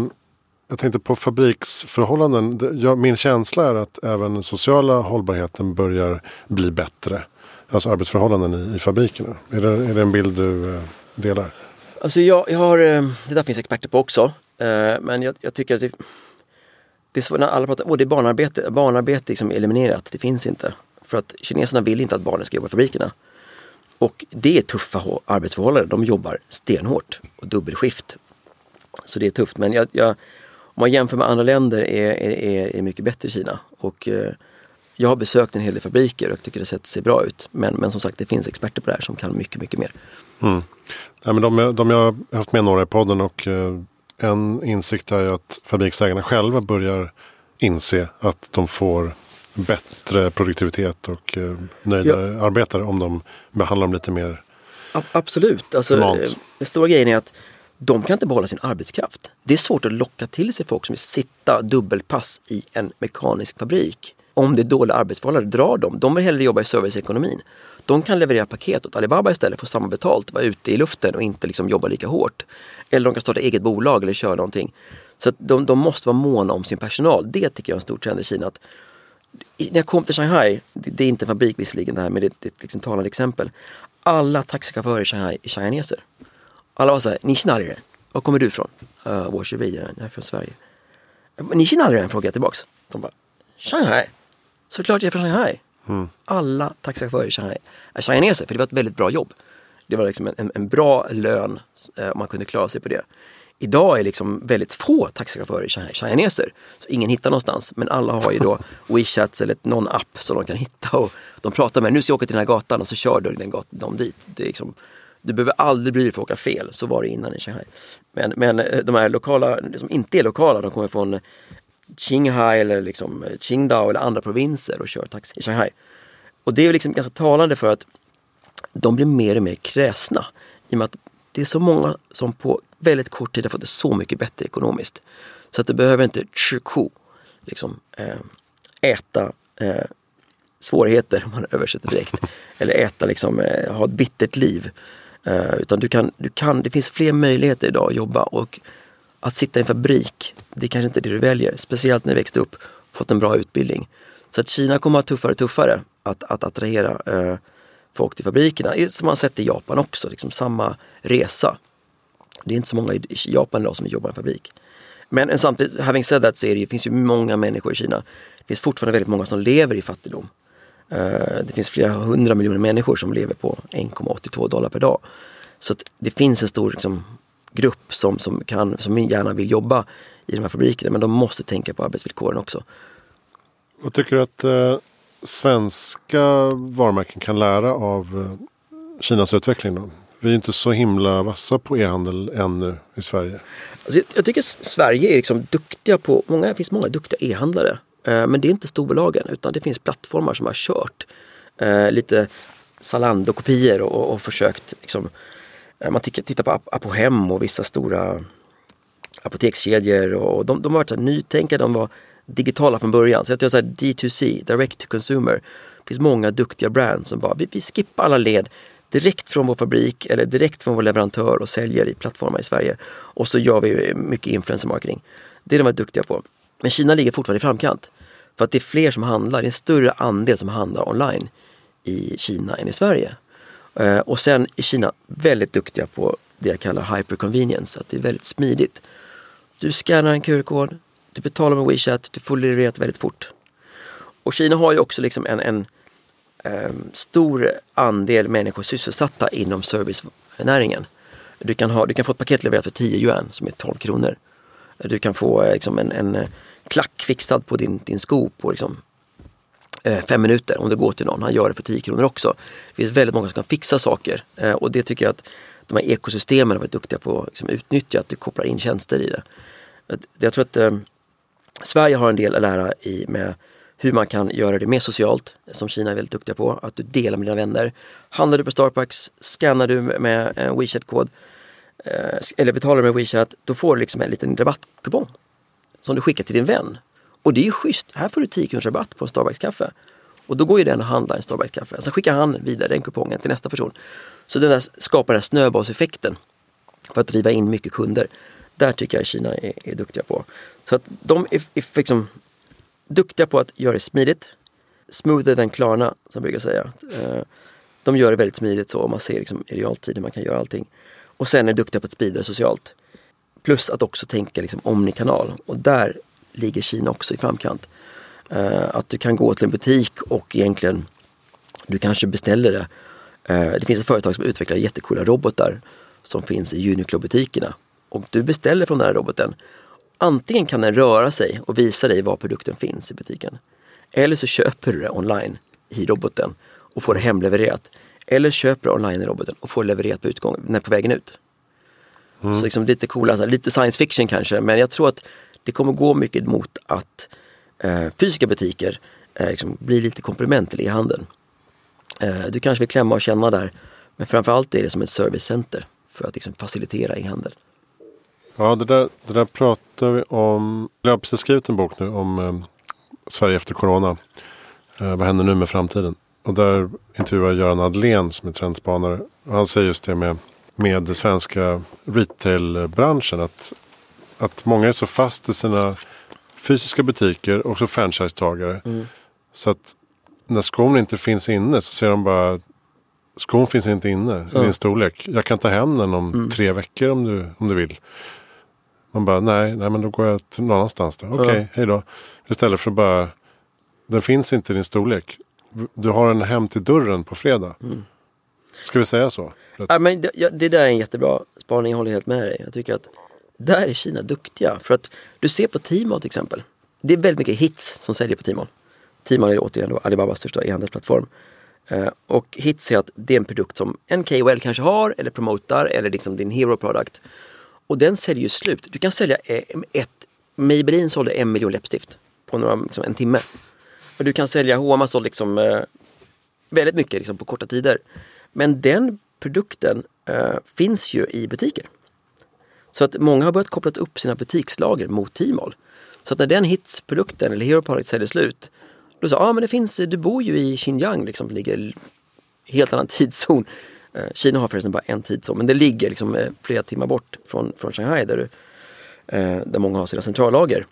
jag tänkte på fabriksförhållanden. Jag, min känsla är att även den sociala hållbarheten börjar bli bättre. Alltså arbetsförhållanden i, i fabrikerna. Är det, är det en bild du eh, delar? Alltså jag, jag har, eh, det där finns experter på också. Eh, men jag, jag tycker att det, det är så när alla pratar, om det är barnarbete, barnarbete är liksom eliminerat, det finns inte. För att kineserna vill inte att barnen ska jobba i fabrikerna. Och det är tuffa arbetsförhållanden, de jobbar stenhårt och dubbelskift så det är tufft. Men jag, jag, om man jämför med andra länder är, är, är, är mycket bättre i Kina. Och, eh, Jag har besökt en hel del fabriker och tycker det sett ser bra ut. Men, men som sagt, det finns experter på det här som kan mycket, mycket mer. Mm. Nej, men de, de jag har haft med några i podden och eh, en insikt är att fabriksägarna själva börjar inse att de får bättre produktivitet och eh, nöjdare ja. arbetare om de behandlar dem lite mer Absolut. Alltså, den stora grejen är att de kan inte behålla sin arbetskraft. Det är svårt att locka till sig folk som vill sitta dubbelpass i en mekanisk fabrik. Om det är dåliga arbetsförhållanden, drar de. De vill hellre jobba i serviceekonomin. De kan leverera paket åt Alibaba istället, få samma betalt, vara ute i luften och inte liksom jobba lika hårt. Eller de kan starta eget bolag eller köra någonting. Så de, de, måste vara måna om sin personal. Det tycker jag är en stor trend i Kina. Att, när jag kom till Shanghai, det, det är inte en fabrik visserligen det här, men det, det är ett liksom talande exempel. Alla taxichaufförer i Shanghai är shanghaneser. Alla var såhär, ni är Var kommer du ifrån? Uh, jag är från Sverige. Ni är frågade jag tillbaks. De bara, Shanghai? Såklart jag är från Shanghai. Mm. Alla taxichaufförer i Shanghai är shanghaneser, för det var ett väldigt bra jobb. Det var liksom en, en bra lön eh, om man kunde klara sig på det. Idag är liksom väldigt få taxichaufförer shanghaneser. Så ingen hittar någonstans. Men alla har ju då [laughs] WeChats eller någon app som de kan hitta. Och de pratar med, nu ska jag åka till den här gatan och så kör du den gatan, dem dit. Det är liksom, du behöver aldrig bry dig för att åka fel. Så var det innan i Shanghai. Men, men eh, de här lokala, som inte är lokala, de kommer från Qinghai eller liksom eh, Qingdao eller andra provinser och kör taxi i Shanghai. Och det är liksom ganska talande för att de blir mer och mer kräsna. I och med att det är så många som på väldigt kort tid har fått det så mycket bättre ekonomiskt. Så att det behöver inte chiku, liksom, eh, äta äh, svårigheter om man [laughs] översätter direkt. Eller äta, liksom, äh, ha ett bittert liv. utan du kan, du kan, det finns fler möjligheter idag att jobba och att sitta i en fabrik, det är kanske inte är det du väljer. Speciellt när du växte upp, fått en bra utbildning. Så att Kina kommer att ha tuffare och tuffare att, att attrahera eh, folk till fabrikerna. Som man sett i Japan också, liksom samma resa. Det är inte så många i Japan idag som jobbar i en fabrik. Men samtidigt, having said that, så är det, det finns ju många människor i Kina. Det finns fortfarande väldigt många som lever i fattigdom. Eh, det finns flera hundra miljoner människor som lever på 1,82 dollar per dag. Så det finns en stor liksom, grupp som, som, kan, som gärna vill jobba i de här fabrikerna men de måste tänka på arbetsvillkoren också. Vad tycker du att eh, svenska varumärken kan lära av eh, Kinas utveckling då? Vi är inte så himla vassa på e-handel ännu i Sverige. Alltså, jag tycker Sverige är liksom duktiga på, många, det finns många duktiga e-handlare. Eh, men det är inte storbolagen utan det finns plattformar som har kört eh, lite Zalando-kopior och, och, försökt liksom, Eh, man tittar på Apohem och vissa stora apotekskedjor och de, de har varit så här nytänkande, de var digitala från början. Så jag tror så här D2C, Direct to Consumer. Det finns många duktiga brands som bara, vi, vi skippar alla led direkt från vår fabrik eller direkt från vår leverantör och säljer i plattformar i Sverige. Och så gör vi mycket influencer marketing. Det är de varit duktiga på. Men Kina ligger fortfarande i framkant. För att det är fler som handlar, det är en större andel som handlar online i Kina än i Sverige. Eh, och sen är Kina väldigt duktiga på det jag kallar hyperconvenience, att det är väldigt smidigt. Du scannar en QR-kod, du betalar med WeChat, du får levererat väldigt fort. Och Kina har ju också liksom en, en um, stor andel människor sysselsatta inom servicenäringen. Du kan, ha, du kan få ett paket levererat för 10 yuan som är 12 kronor. Du kan få eh, liksom, en, en eh, klack fixad på din, din sko på liksom, Eh, fem minuter om det går till någon. Han gör det för 10 kronor också. Det finns väldigt många som kan fixa saker eh, och det tycker jag att de här ekosystemen har varit duktiga på att liksom, utnyttja, att det kopplar in tjänster i det. Jag tror att eh, Sverige har en del att lära i med hur man kan göra det mer socialt, som Kina är väldigt duktiga på. Att du delar med dina vänner. Handlar du på Starbucks, scannar du med en WeChat-kod eh, eller betalar med WeChat, då får du liksom en liten rabattkupong som du skickar till din vän. Och det är ju schysst. Här får du 10 kronors rabatt på en Starbucks-kaffe. Och då går ju den och handlar en Starbucks-kaffe. Sen skickar han vidare den kupongen till nästa person. Så den där skapar den här snöbollseffekten för att driva in mycket kunder. Där tycker jag Kina är, är duktiga på. Så att de är, är liksom duktiga på att göra det smidigt. Smoother than Klarna, som jag brukar säga. Eh, de gör det väldigt smidigt så, man ser liksom i realtid hur man kan göra allting. Och sen är de duktiga på att sprida det socialt. Plus att också tänka liksom omnikanal. Och där ligger Kina också i framkant. Uh, att du kan gå till en butik och egentligen, du kanske beställer det. Uh, det finns ett företag som utvecklar jättekola robotar som finns i Uniqlo-butikerna. Och du beställer från den här roboten antingen kan den röra sig och visa dig var produkten finns i butiken. Eller så köper du det online i roboten och får det hemlevererat. Eller köper det online i roboten och får det levererat på utgången, när på vägen ut. Mm. Så liksom lite coola, lite science fiction kanske, men jag tror att det kommer gå mycket mot att eh, fysiska butiker eh, liksom blir lite komplement till e-handeln. Eh, du kanske vill klämma och känna där, men framförallt är det som ett servicecenter för att liksom facilitera e-handel. Ja, det där, det där pratar vi om. Jag har precis skrivit en bok nu om eh, Sverige efter corona. Eh, vad händer nu med framtiden? Och där intervjuar jag Göran Adlén som är trendspanare. Och han säger just det med, med den svenska retailbranschen. Att, att många är så fast i sina fysiska butiker och så franchisetagare. Mm. Så att när skon inte finns inne så ser de bara skon finns inte inne i din storlek. Jag kan ta hem den om mm. tre veckor om du, om du vill. Man bara, nej, nej men då går jag till någon annanstans då. Okej, okay, ja. hej då. Istället för att bara, den finns inte i din storlek. Du har den hem till dörren på fredag. Mm. Ska vi säga så? Ja, men det, ja, det där är en jättebra spaning, jag håller helt med dig. Jag tycker att där är Kina duktiga. För att du ser på Tmall till exempel. Det är väldigt mycket hits som säljer på Tmall. Tmall är återigen då Alibabas största e-handelsplattform. Eh, och hits är att det är en produkt som en KOL kanske har eller promotar eller liksom din hero product. Och den säljer ju slut. Du kan sälja eh, ett, Maybelline sålde en miljon läppstift på några, liksom en timme. Och du kan sälja, H&M sålde liksom eh, väldigt mycket liksom, på korta tider. Men den produkten finns ju i butiker. Så att många har börjat koppla upp sina butikslager mot Tmall. Så att när den hitsprodukten eller Hero Product säljer slut, då sa ja ah, men det finns, du bor ju i Xinjiang liksom, ligger helt annan [laughs] tidszon. Eh, Kina har förresten bara en tidszon, men det ligger liksom eh, flera timmar bort från, från Shanghai där, eh, där många har sina centrallager.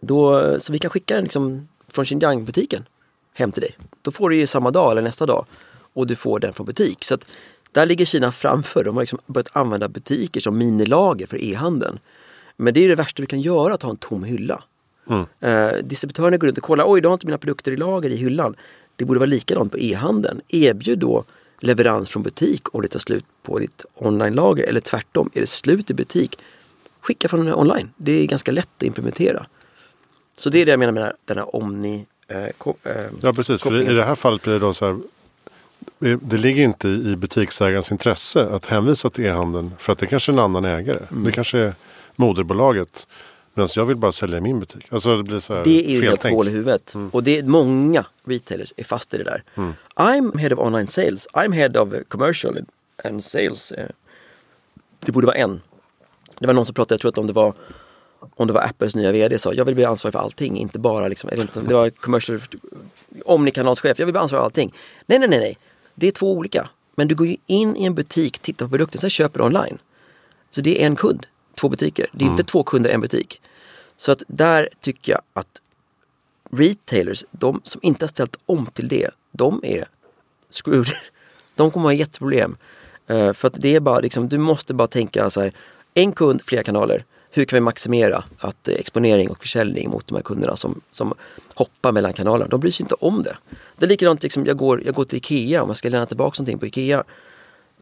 Då, så vi kan skicka den liksom från Xinjiang-butiken hem till dig. Då får du ju samma dag eller nästa dag och du får den från butik. Så att där ligger Kina framför. De har liksom börjat använda butiker som minilager för e-handeln. Men det är det värsta du kan göra, att ha en tom hylla. Mm. Eh, distributörerna går runt och kollar, oj, du har inte mina produkter i lager i hyllan. Det borde vara likadant på e-handeln. Erbjud då leverans från butik om det tar slut på ditt online-lager eller tvärtom, är det slut i butik, skicka från online. Det är ganska lätt att implementera. Så det är det jag menar med den här omni eh, eh, Ja precis, för i det här fallet blir det då så här det ligger inte i butiksägarens intresse att hänvisa till e-handeln för att det kanske är en annan ägare. Mm. Det kanske är moderbolaget. Medan jag vill bara sälja i min butik. Alltså det blir så här Det är ju helt hål i huvudet. Mm. Och det är många retailers är fast i det där. Mm. I'm head of online sales. I'm head of commercial and sales. Eh, det borde vara en. Det var någon som pratade, jag tror att om det var om det var Apples nya VD sa jag vill bli ansvarig för allting, inte bara liksom, det var commercial omnikanalschef, jag vill bli ansvarig för allting. Nej, nej, nej, nej. Det är två olika. Men du går ju in i en butik, tittar på produkten, sen köper du online. Så det är en kund, två butiker. Det är mm. inte två kunder, en butik. Så att där tycker jag att retailers, de som inte har ställt om till det, de är screwed. [laughs] De kommer ha jätteproblem. Uh, för att det är bara liksom, du måste bara tänka så här, en kund, flera kanaler hur kan vi maximera att eh, exponering och försäljning mot de här kunderna som, som hoppar mellan kanalerna. De bryr sig inte om det. Det är likadant, liksom, jag, går, jag går till Ikea om jag ska lämna tillbaka någonting på Ikea.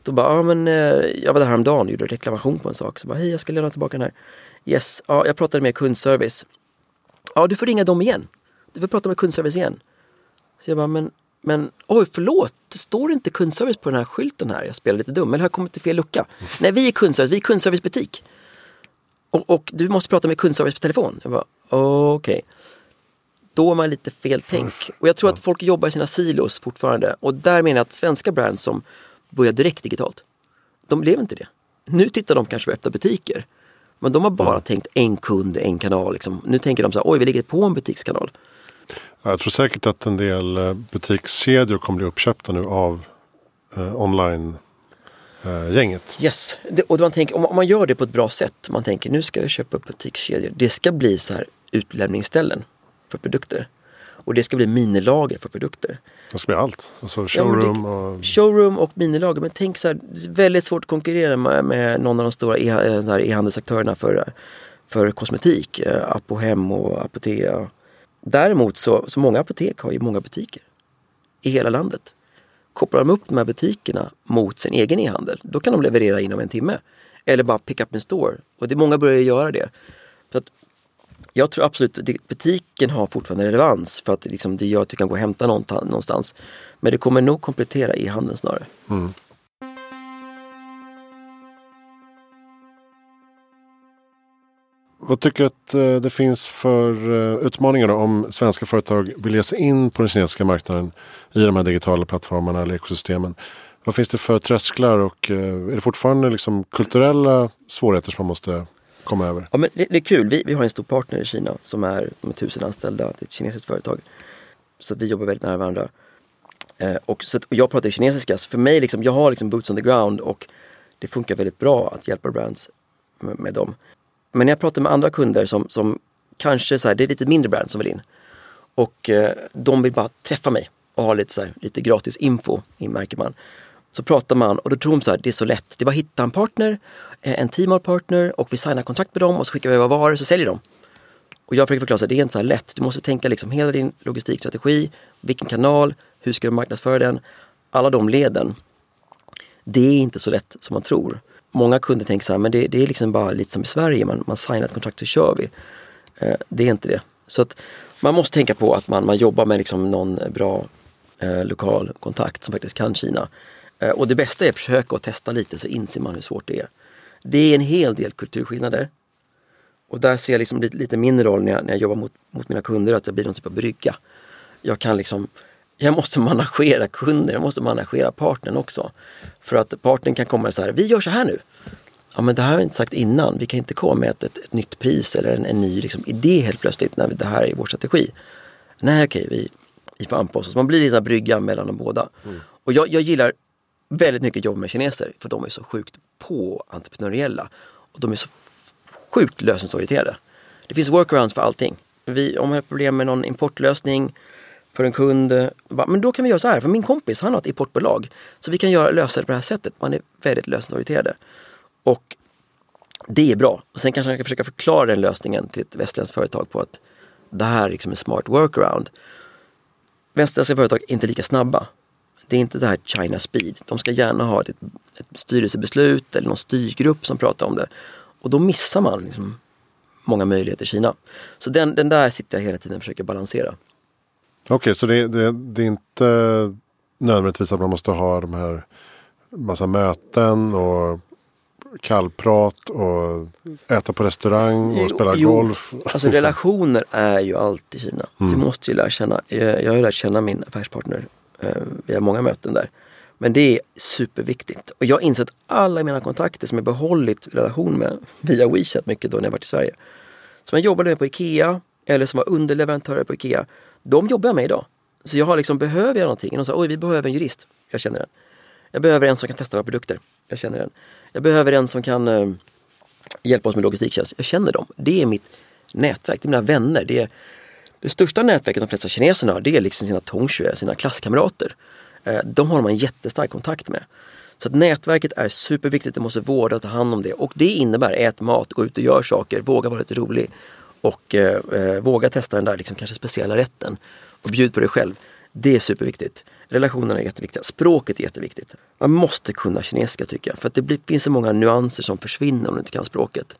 Då bara, ja men eh, jag var där häromdagen och gjorde reklamation på en sak. Så bara, hej jag ska lämna tillbaka den här. Yes, ja, jag pratade med kundservice. Ja, du får ringa dem igen. Du får prata med kundservice igen. Så jag bara, men, men oj förlåt, det står inte kundservice på den här skylten här. Jag spelar lite dum, eller har jag kommit till fel lucka? [laughs] Nej, vi är kundservice, vi är kundservicebutik. Och, och, du måste prata med kundservice på telefon. Jag bara, okej. Okay. Då är man lite fel tänk. Och jag tror att folk jobbar i sina silos fortfarande. Och där menar jag att svenska brands som börjar direkt digitalt, de blev inte det. Nu tittar de kanske på öppna butiker. Men de har bara mm. tänkt en kund, en kanal. Liksom. Nu tänker de så här, oj vi lägger på en butikskanal. Jag tror säkert att en del eh, butikskedjor kommer bli uppköpta nu av eh, online gänget. Yes, det, och man tänker, om, om, man gör det på ett bra sätt, man tänker nu ska jag köpa upp butikskedjor. Det ska bli så här utlämningsställen för produkter. Och det ska bli minilager för produkter. Det ska bli allt. Alltså showroom ja, och... Showroom och minilager. Men tänk så här, det är väldigt svårt att konkurrera med, med någon av de stora eh, e-handelsaktörerna för, för kosmetik. Eh, Apohem och Apotea. Däremot så, så många apotek har ju många butiker i hela landet kopplar de upp de här butikerna mot sin egen e-handel, då kan de leverera inom en timme. Eller bara pick up in store. Och det är många börjar göra det. Så att Jag tror absolut att butiken har fortfarande relevans för att liksom, det gör att du kan gå och hämta någonstans. Men det kommer nog komplettera e-handeln snarare. Mm. Vad tycker du att eh, det finns för eh, utmaningar då, om svenska företag vill ge sig in på den kinesiska marknaden i de här digitala plattformarna eller ekosystemen? Vad finns det för trösklar och eh, är det fortfarande liksom kulturella svårigheter som man måste komma över? Ja, men det, det är kul. Vi, vi har en stor partner i Kina som är med tusen anställda. Det är ett kinesiskt företag. Så vi jobbar väldigt nära varandra. Eh, och, så att, och jag pratar kinesiska, så för mig, liksom, jag har liksom boots on the ground och det funkar väldigt bra att hjälpa brands med, med dem. Men när jag pratar med andra kunder som, som kanske så här, det är lite mindre brands som vill in. Och eh, de vill bara träffa mig och ha lite, så här, lite gratis info, märker man. Så pratar man och då tror de så här, det är så lätt. Det är bara att hitta en partner, eh, en teamart-partner och vi signar kontrakt med dem och så skickar vi våra varor så säljer de. Och jag försöker förklara att det är inte så här lätt. Du måste tänka liksom hela din logistikstrategi, vilken kanal, hur ska du marknadsföra den? Alla de leden. Det är inte så lätt som man tror. Många kunder tänker så här, men det, det är liksom bara lite som i Sverige, man, man signar ett kontrakt så kör vi. Eh, det är inte det. Så att man måste tänka på att man, man jobbar med liksom någon bra eh, lokal kontakt som faktiskt kan Kina. Eh, och det bästa är att försöka och testa lite så inser man hur svårt det är. Det är en hel del kulturskillnader. Och där ser jag liksom lite, lite min roll när jag, när jag jobbar mot, mot mina kunder, att jag blir någon typ av brygga. Jag kan liksom jag måste managera kunder, jag måste managera partnern också. För att partnern kan komma och säga, vi gör så här nu. Ja men det här har vi inte sagt innan, vi kan inte komma med ett, ett, ett nytt pris eller en, en ny liksom, idé helt plötsligt när vi, det här är vår strategi. Nej okej, vi, vi får anpassa oss. Man blir lite brygga mellan de båda. Mm. Och jag, jag gillar väldigt mycket jobb med kineser för de är så sjukt på entreprenöriella. Och de är så sjukt lösningsorienterade. Det finns workarounds för allting. Vi, om vi har problem med någon importlösning för en kund. Eh, Men då kan vi göra så här, för min kompis han har ett importbolag. Så vi kan göra, lösa det på det här sättet. Man är väldigt lösningsorienterade. Och det är bra. Och sen kanske man kan försöka förklara den lösningen till ett västländskt företag på att det här är liksom en smart workaround. Västländska företag är inte lika snabba. Det är inte det här China speed. De ska gärna ha ett, ett styrelsebeslut eller någon styrgrupp som pratar om det. Och då missar man liksom många möjligheter i Kina. Så den, den där sitter jag hela tiden och försöker balansera. Okej, okay, så det, det, det, är inte nödvändigtvis att man måste ha de här massa möten och kallprat och äta på restaurang och jo, spela jo, golf. Alltså [laughs] relationer är ju allt i Kina. Mm. Du måste ju lära känna, jag, har ju lärt känna min affärspartner. Eh, vi har många möten där. Men det är superviktigt. Och jag har insett alla mina kontakter som jag behållit relation med [laughs] via WeChat mycket då när jag varit i Sverige. Som jag jobbade med på IKEA eller som var underleverantörer på IKEA. De jobbar jag med idag. Så jag har liksom, behöver jag någonting? Och de sa, oj vi behöver en jurist. Jag känner den. Jag behöver en som kan testa våra produkter. Jag känner den. Jag behöver en som kan eh, hjälpa oss med logistiktjänst. Jag känner dem. Det är mitt nätverk, det är mina vänner. Det, är, det största nätverket de flesta kineserna har, det är liksom sina Tongshue, sina klasskamrater. Eh, de har man jättestark kontakt med. Så att nätverket är superviktigt, det måste vårda och ta hand om det. Och det innebär ät mat, gå ut och gör saker, våga vara lite rolig. Och eh, eh, våga testa den där liksom, kanske speciella rätten. Och bjud på dig själv. Det är superviktigt. Relationerna är jätteviktiga. Språket är jätteviktigt. Man måste kunna kinesiska tycker jag. För att det blir, finns så många nyanser som försvinner om du inte kan språket.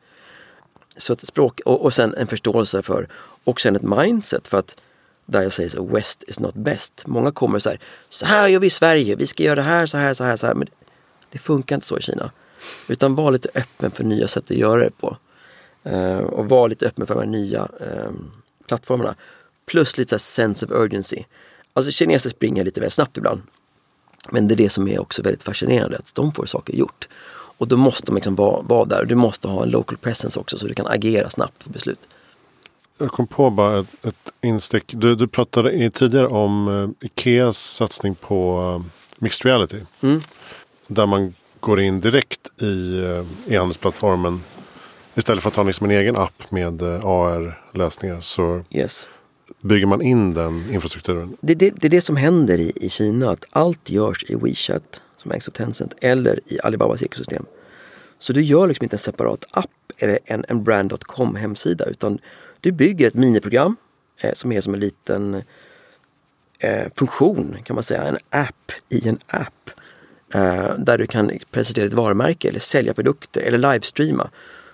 Så att språk och, och sen en förståelse för och sen ett mindset för att där jag säger så West is not best. Många kommer så här, så här gör vi i Sverige, vi ska göra det här, så här, så här, så här. Men det funkar inte så i Kina. Utan var lite öppen för nya sätt att göra det på. Uh, och var lite öppen för de här nya um, plattformarna. Plus lite så sense of urgency. Alltså kineser springer lite väl snabbt ibland. Men det är det som är också väldigt fascinerande, att de får saker gjort. Och då måste de liksom vara, vara där. Du måste ha en local presence också så du kan agera snabbt på beslut. Jag kom på bara ett, ett instick. Du, du pratade tidigare om uh, Ikeas satsning på uh, mixed reality. Mm. Där man går in direkt i uh, e-handelsplattformen. Istället för att ha liksom en egen app med uh, AR-lösningar så yes. bygger man in den infrastrukturen. Det, det, det är det som händer i, i Kina. Att allt görs i WeChat som ägs av Tencent eller i Alibabas ekosystem. Så du gör liksom inte en separat app eller en, en brand.com hemsida utan du bygger ett miniprogram eh, som är som en liten eh, funktion kan man säga, en app i en app. Eh, där du kan presentera ett varumärke eller sälja produkter eller livestreama.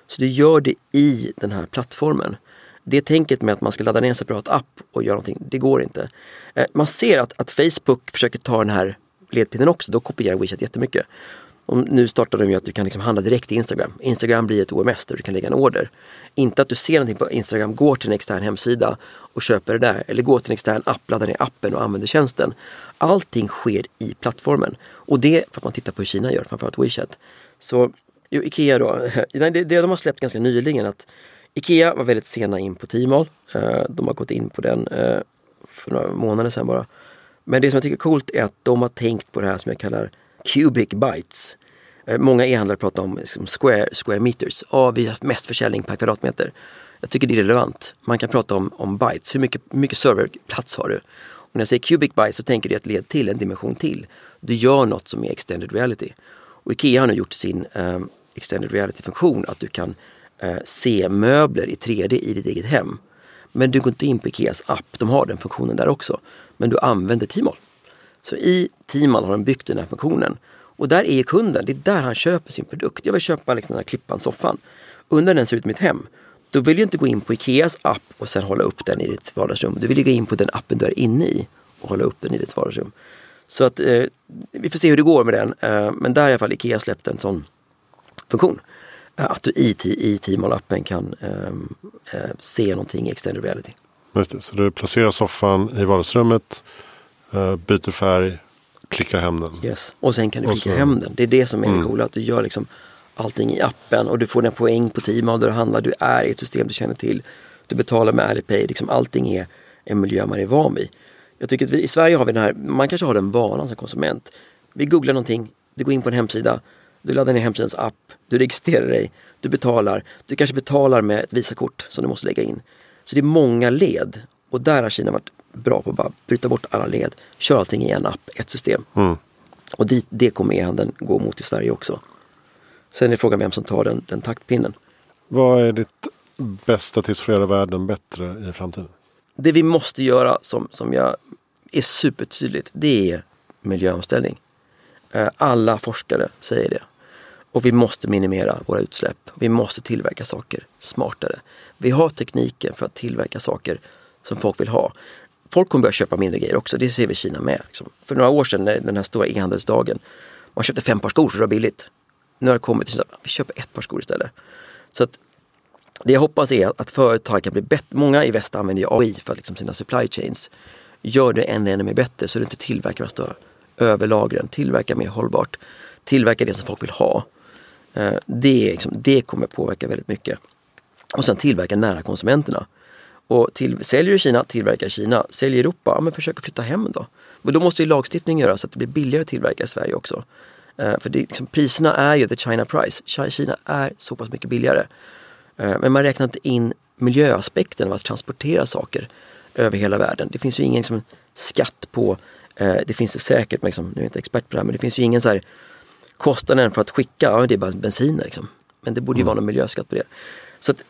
Så du gör det i den här plattformen. det tänket med att man ska ladda ner en separat app och göra någonting, det går inte. Eh, man ser att, att Facebook försöker ta den här ledpinnen också, då kopierar WeChat jättemycket. Och nu startar de ju att du kan liksom handla direkt i Instagram. Instagram blir ett OMS där du kan lägga en order. Inte att du ser någonting på Instagram, går till en extern hemsida och köper det där. Eller går till en extern app, laddar ner appen och använder tjänsten. Allting sker i plattformen. Och det för att man tittar på hur Kina gör, framförallt WeChat. Så jo, Ikea då, [laughs] det, det de har släppt ganska nyligen att Ikea var väldigt sena in på Tmall. Eh, de har gått in på den eh, för några månader sedan bara. Men det som jag tycker är coolt är att de har tänkt på det här som jag kallar cubic bytes. Eh, många e-handlare pratar om liksom square, square meters. Ja, vi har mest försäljning per kvadratmeter. Jag tycker det är relevant. Man kan prata om, om bytes. Hur mycket, mycket serverplats har du? Och när jag säger cubic bytes så tänker du ett led till, en dimension till. Du gör något som är extended reality. Och Ikea har nu gjort sin um, extended reality-funktion att du kan eh, se möbler i 3D i ditt eget hem. Men du går inte in på Ikeas app, de har den funktionen där också. Men du använder Tmall. Så i Tmall har de byggt den här funktionen. Och där är kunden, det är där han köper sin produkt. Jag vill köpa liksom den här klippan, soffan. Undrar den ser ut i mitt hem. Då vill du inte gå in på Ikeas app och sen hålla upp den i ditt vardagsrum. Du vill ju gå in på den appen du är inne i och hålla upp den i ditt vardagsrum. Så att eh, vi får se hur det går med den. Eh, men där har i alla fall Ikea släppt en sån funktion. Eh, att du i, i Tmall-appen kan ehm, eh, se någonting i extended reality. Just det, så du placerar soffan i vardagsrummet, eh, byter färg, klickar hem den. Yes. Och sen kan du klicka hem den. Det är det som är mm. det coola. Att du gör liksom allting i appen och du får den poäng på Tmall där du handlar. Du är i ett system du känner till. Du betalar med Alipay. Liksom allting är en miljö man är van vid. Jag tycker att vi i Sverige har vi den här, man kanske har den vanan som konsument. Vi googlar någonting, du går in på en hemsida, du laddar ner hemsidans app, du registrerar dig, du betalar. Du kanske betalar med ett Visakort som du måste lägga in. Så det är många led och där har Kina varit bra på att bara bryta bort alla led, köra allting i en app, ett system. Mm. Och dit, det kommer e-handeln gå mot i Sverige också. Sen är frågan vem som tar den, den taktpinnen. Vad är ditt bästa tips för att göra världen bättre i framtiden? Det vi måste göra som, som jag är supertydligt, det är miljöomställning. Eh, alla forskare säger det. Och vi måste minimera våra utsläpp. Vi måste tillverka saker smartare. Vi har tekniken för att tillverka saker som folk vill ha. Folk kommer börja köpa mindre grejer också, det ser vi i Kina med. Liksom. För några år sedan, den här stora e-handelsdagen, man köpte fem par skor för det var billigt. Nu har det kommit till att vi köper ett par skor istället. Så att det jag hoppas är att företag kan bli bättre. Många i väst använder AI för liksom sina supply chains. Gör det ännu, ännu mer bättre så du inte tillverkar de stora överlagren. Tillverka mer hållbart. Tillverka det som folk vill ha. Eh, det, liksom, det kommer påverka väldigt mycket. Och sen tillverka nära konsumenterna. Och till, säljer du Kina, tillverka i Kina. Säljer Europa, ja, men försök att flytta hem då. Men då måste ju lagstiftning göra så att det blir billigare att tillverka i Sverige också. Eh, för det, liksom, priserna är ju the China price. Kina är så pass mycket billigare. Eh, men man räknar inte in miljöaspekten av att transportera saker över hela världen. Det finns ju ingen liksom, skatt på, det finns det säkert, men liksom, nu är jag inte expert på det här, men det finns ju ingen så här kostnaden för att skicka, ja det är bara bensin liksom. Men det borde ju mm. vara någon miljöskatt på det. Så att,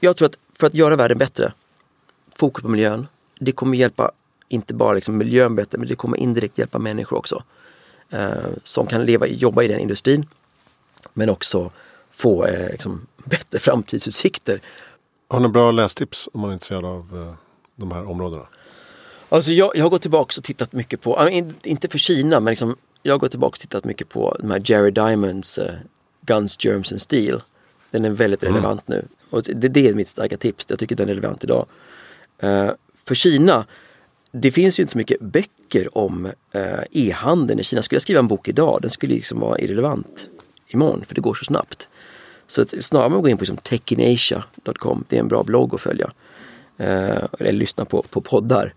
jag tror att för att göra världen bättre, fokus på miljön, det kommer hjälpa inte bara liksom miljön bättre, men det kommer indirekt hjälpa människor också. Eh, som kan leva, jobba i den industrin, men också få eh, liksom, [laughs] bättre framtidsutsikter. Har ni bra lästips om man är intresserad av eh, de här områdena? Alltså jag, jag har gått tillbaka och tittat mycket på, inte för Kina, men liksom, jag gått tillbaka och tittat mycket på de här Jerry Diamonds uh, Guns, Germs and Steel. Den är väldigt mm. relevant nu. Och det, det, är mitt starka tips. Jag tycker den är relevant idag. Uh, för Kina, det finns ju inte så mycket böcker om uh, e-handeln i Kina. Skulle jag skriva en bok idag, den skulle liksom vara irrelevant imorgon för det går så snabbt. Så att, snarare man går in på liksom techinasia.com, det är en bra blogg att följa. Uh, eller lyssna på, på poddar.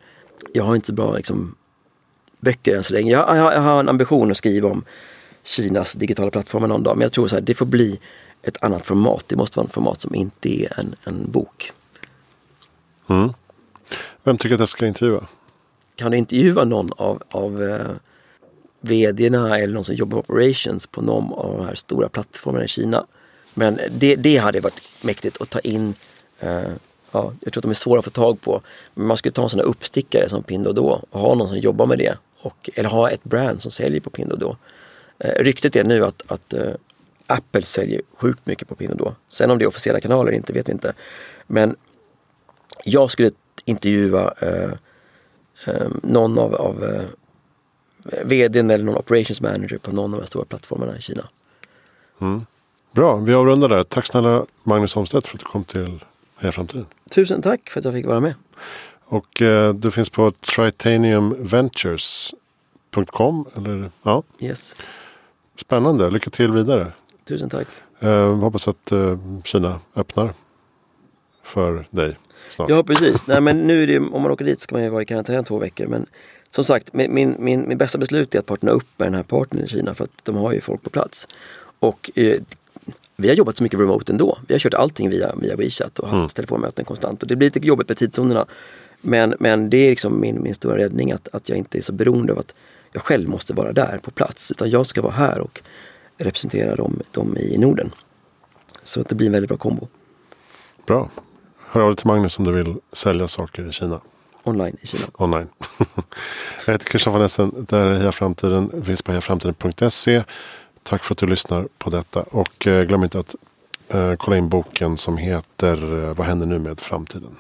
Jag har inte så bra liksom, böcker än så länge. Jag, jag, jag, har en ambition att skriva om Kinas digitala plattformar någon dag. Men jag tror att det får bli ett annat format. Det måste vara ett format som inte är en, en bok. Mm. Vem tycker att jag ska intervjua? Kan du intervjua någon av, av eh, vdarna eller någon som jobbar med operations på någon av de här stora plattformarna i Kina? Men det, det hade varit mäktigt att ta in eh, ja, jag tror att de är svåra att få tag på. Men man skulle ta en sån här uppstickare som Pinduoduo och ha någon som jobbar med det. Och, eller ha ett brand som säljer på Pinduoduo. Eh, ryktet är nu att, att eh, Apple säljer sjukt mycket på Pinduoduo. Sen om det är officiella kanaler inte vet vi inte. Men Jag skulle intervjua eh, eh, någon av, av eh, vdn eller någon operations manager på någon av de stora plattformarna i Kina. Mm. Bra, vi avrundar där. Tack snälla Magnus Holmstedt för att du kom till Heja Framtiden. Tusen tack för att jag fick vara med. Och eh, du finns på tritaniumventures.com. Eller, ja. Yes. Spännande, lycka till vidare. Tusen tack. Eh, hoppas att eh, Kina öppnar för dig snart. Ja precis. Nej, men nu är det, om man åker dit ska man ju vara i karantän två veckor. Men som sagt, min, min, min, min bästa beslut är att partnera upp med den här partnern i Kina för att de har ju folk på plats. Och eh, vi har jobbat så mycket remote ändå. Vi har kört allting via, via WeChat och haft mm. telefonmöten konstant. Och det blir lite jobbigt med tidszonerna. Men, men det är liksom min, min stora räddning att, att jag inte är så beroende av att jag själv måste vara där på plats. Utan jag ska vara här och representera dem, dem i Norden. Så att det blir en väldigt bra kombo. Bra. Hör av dig till Magnus om du vill sälja saker i Kina. Online i Kina. Online. [laughs] jag heter Christian von Essen. Det här är Heja Framtiden. Finns på hejaframtiden.se. Tack för att du lyssnar på detta. Och eh, glöm inte att eh, kolla in boken som heter eh, Vad händer nu med framtiden?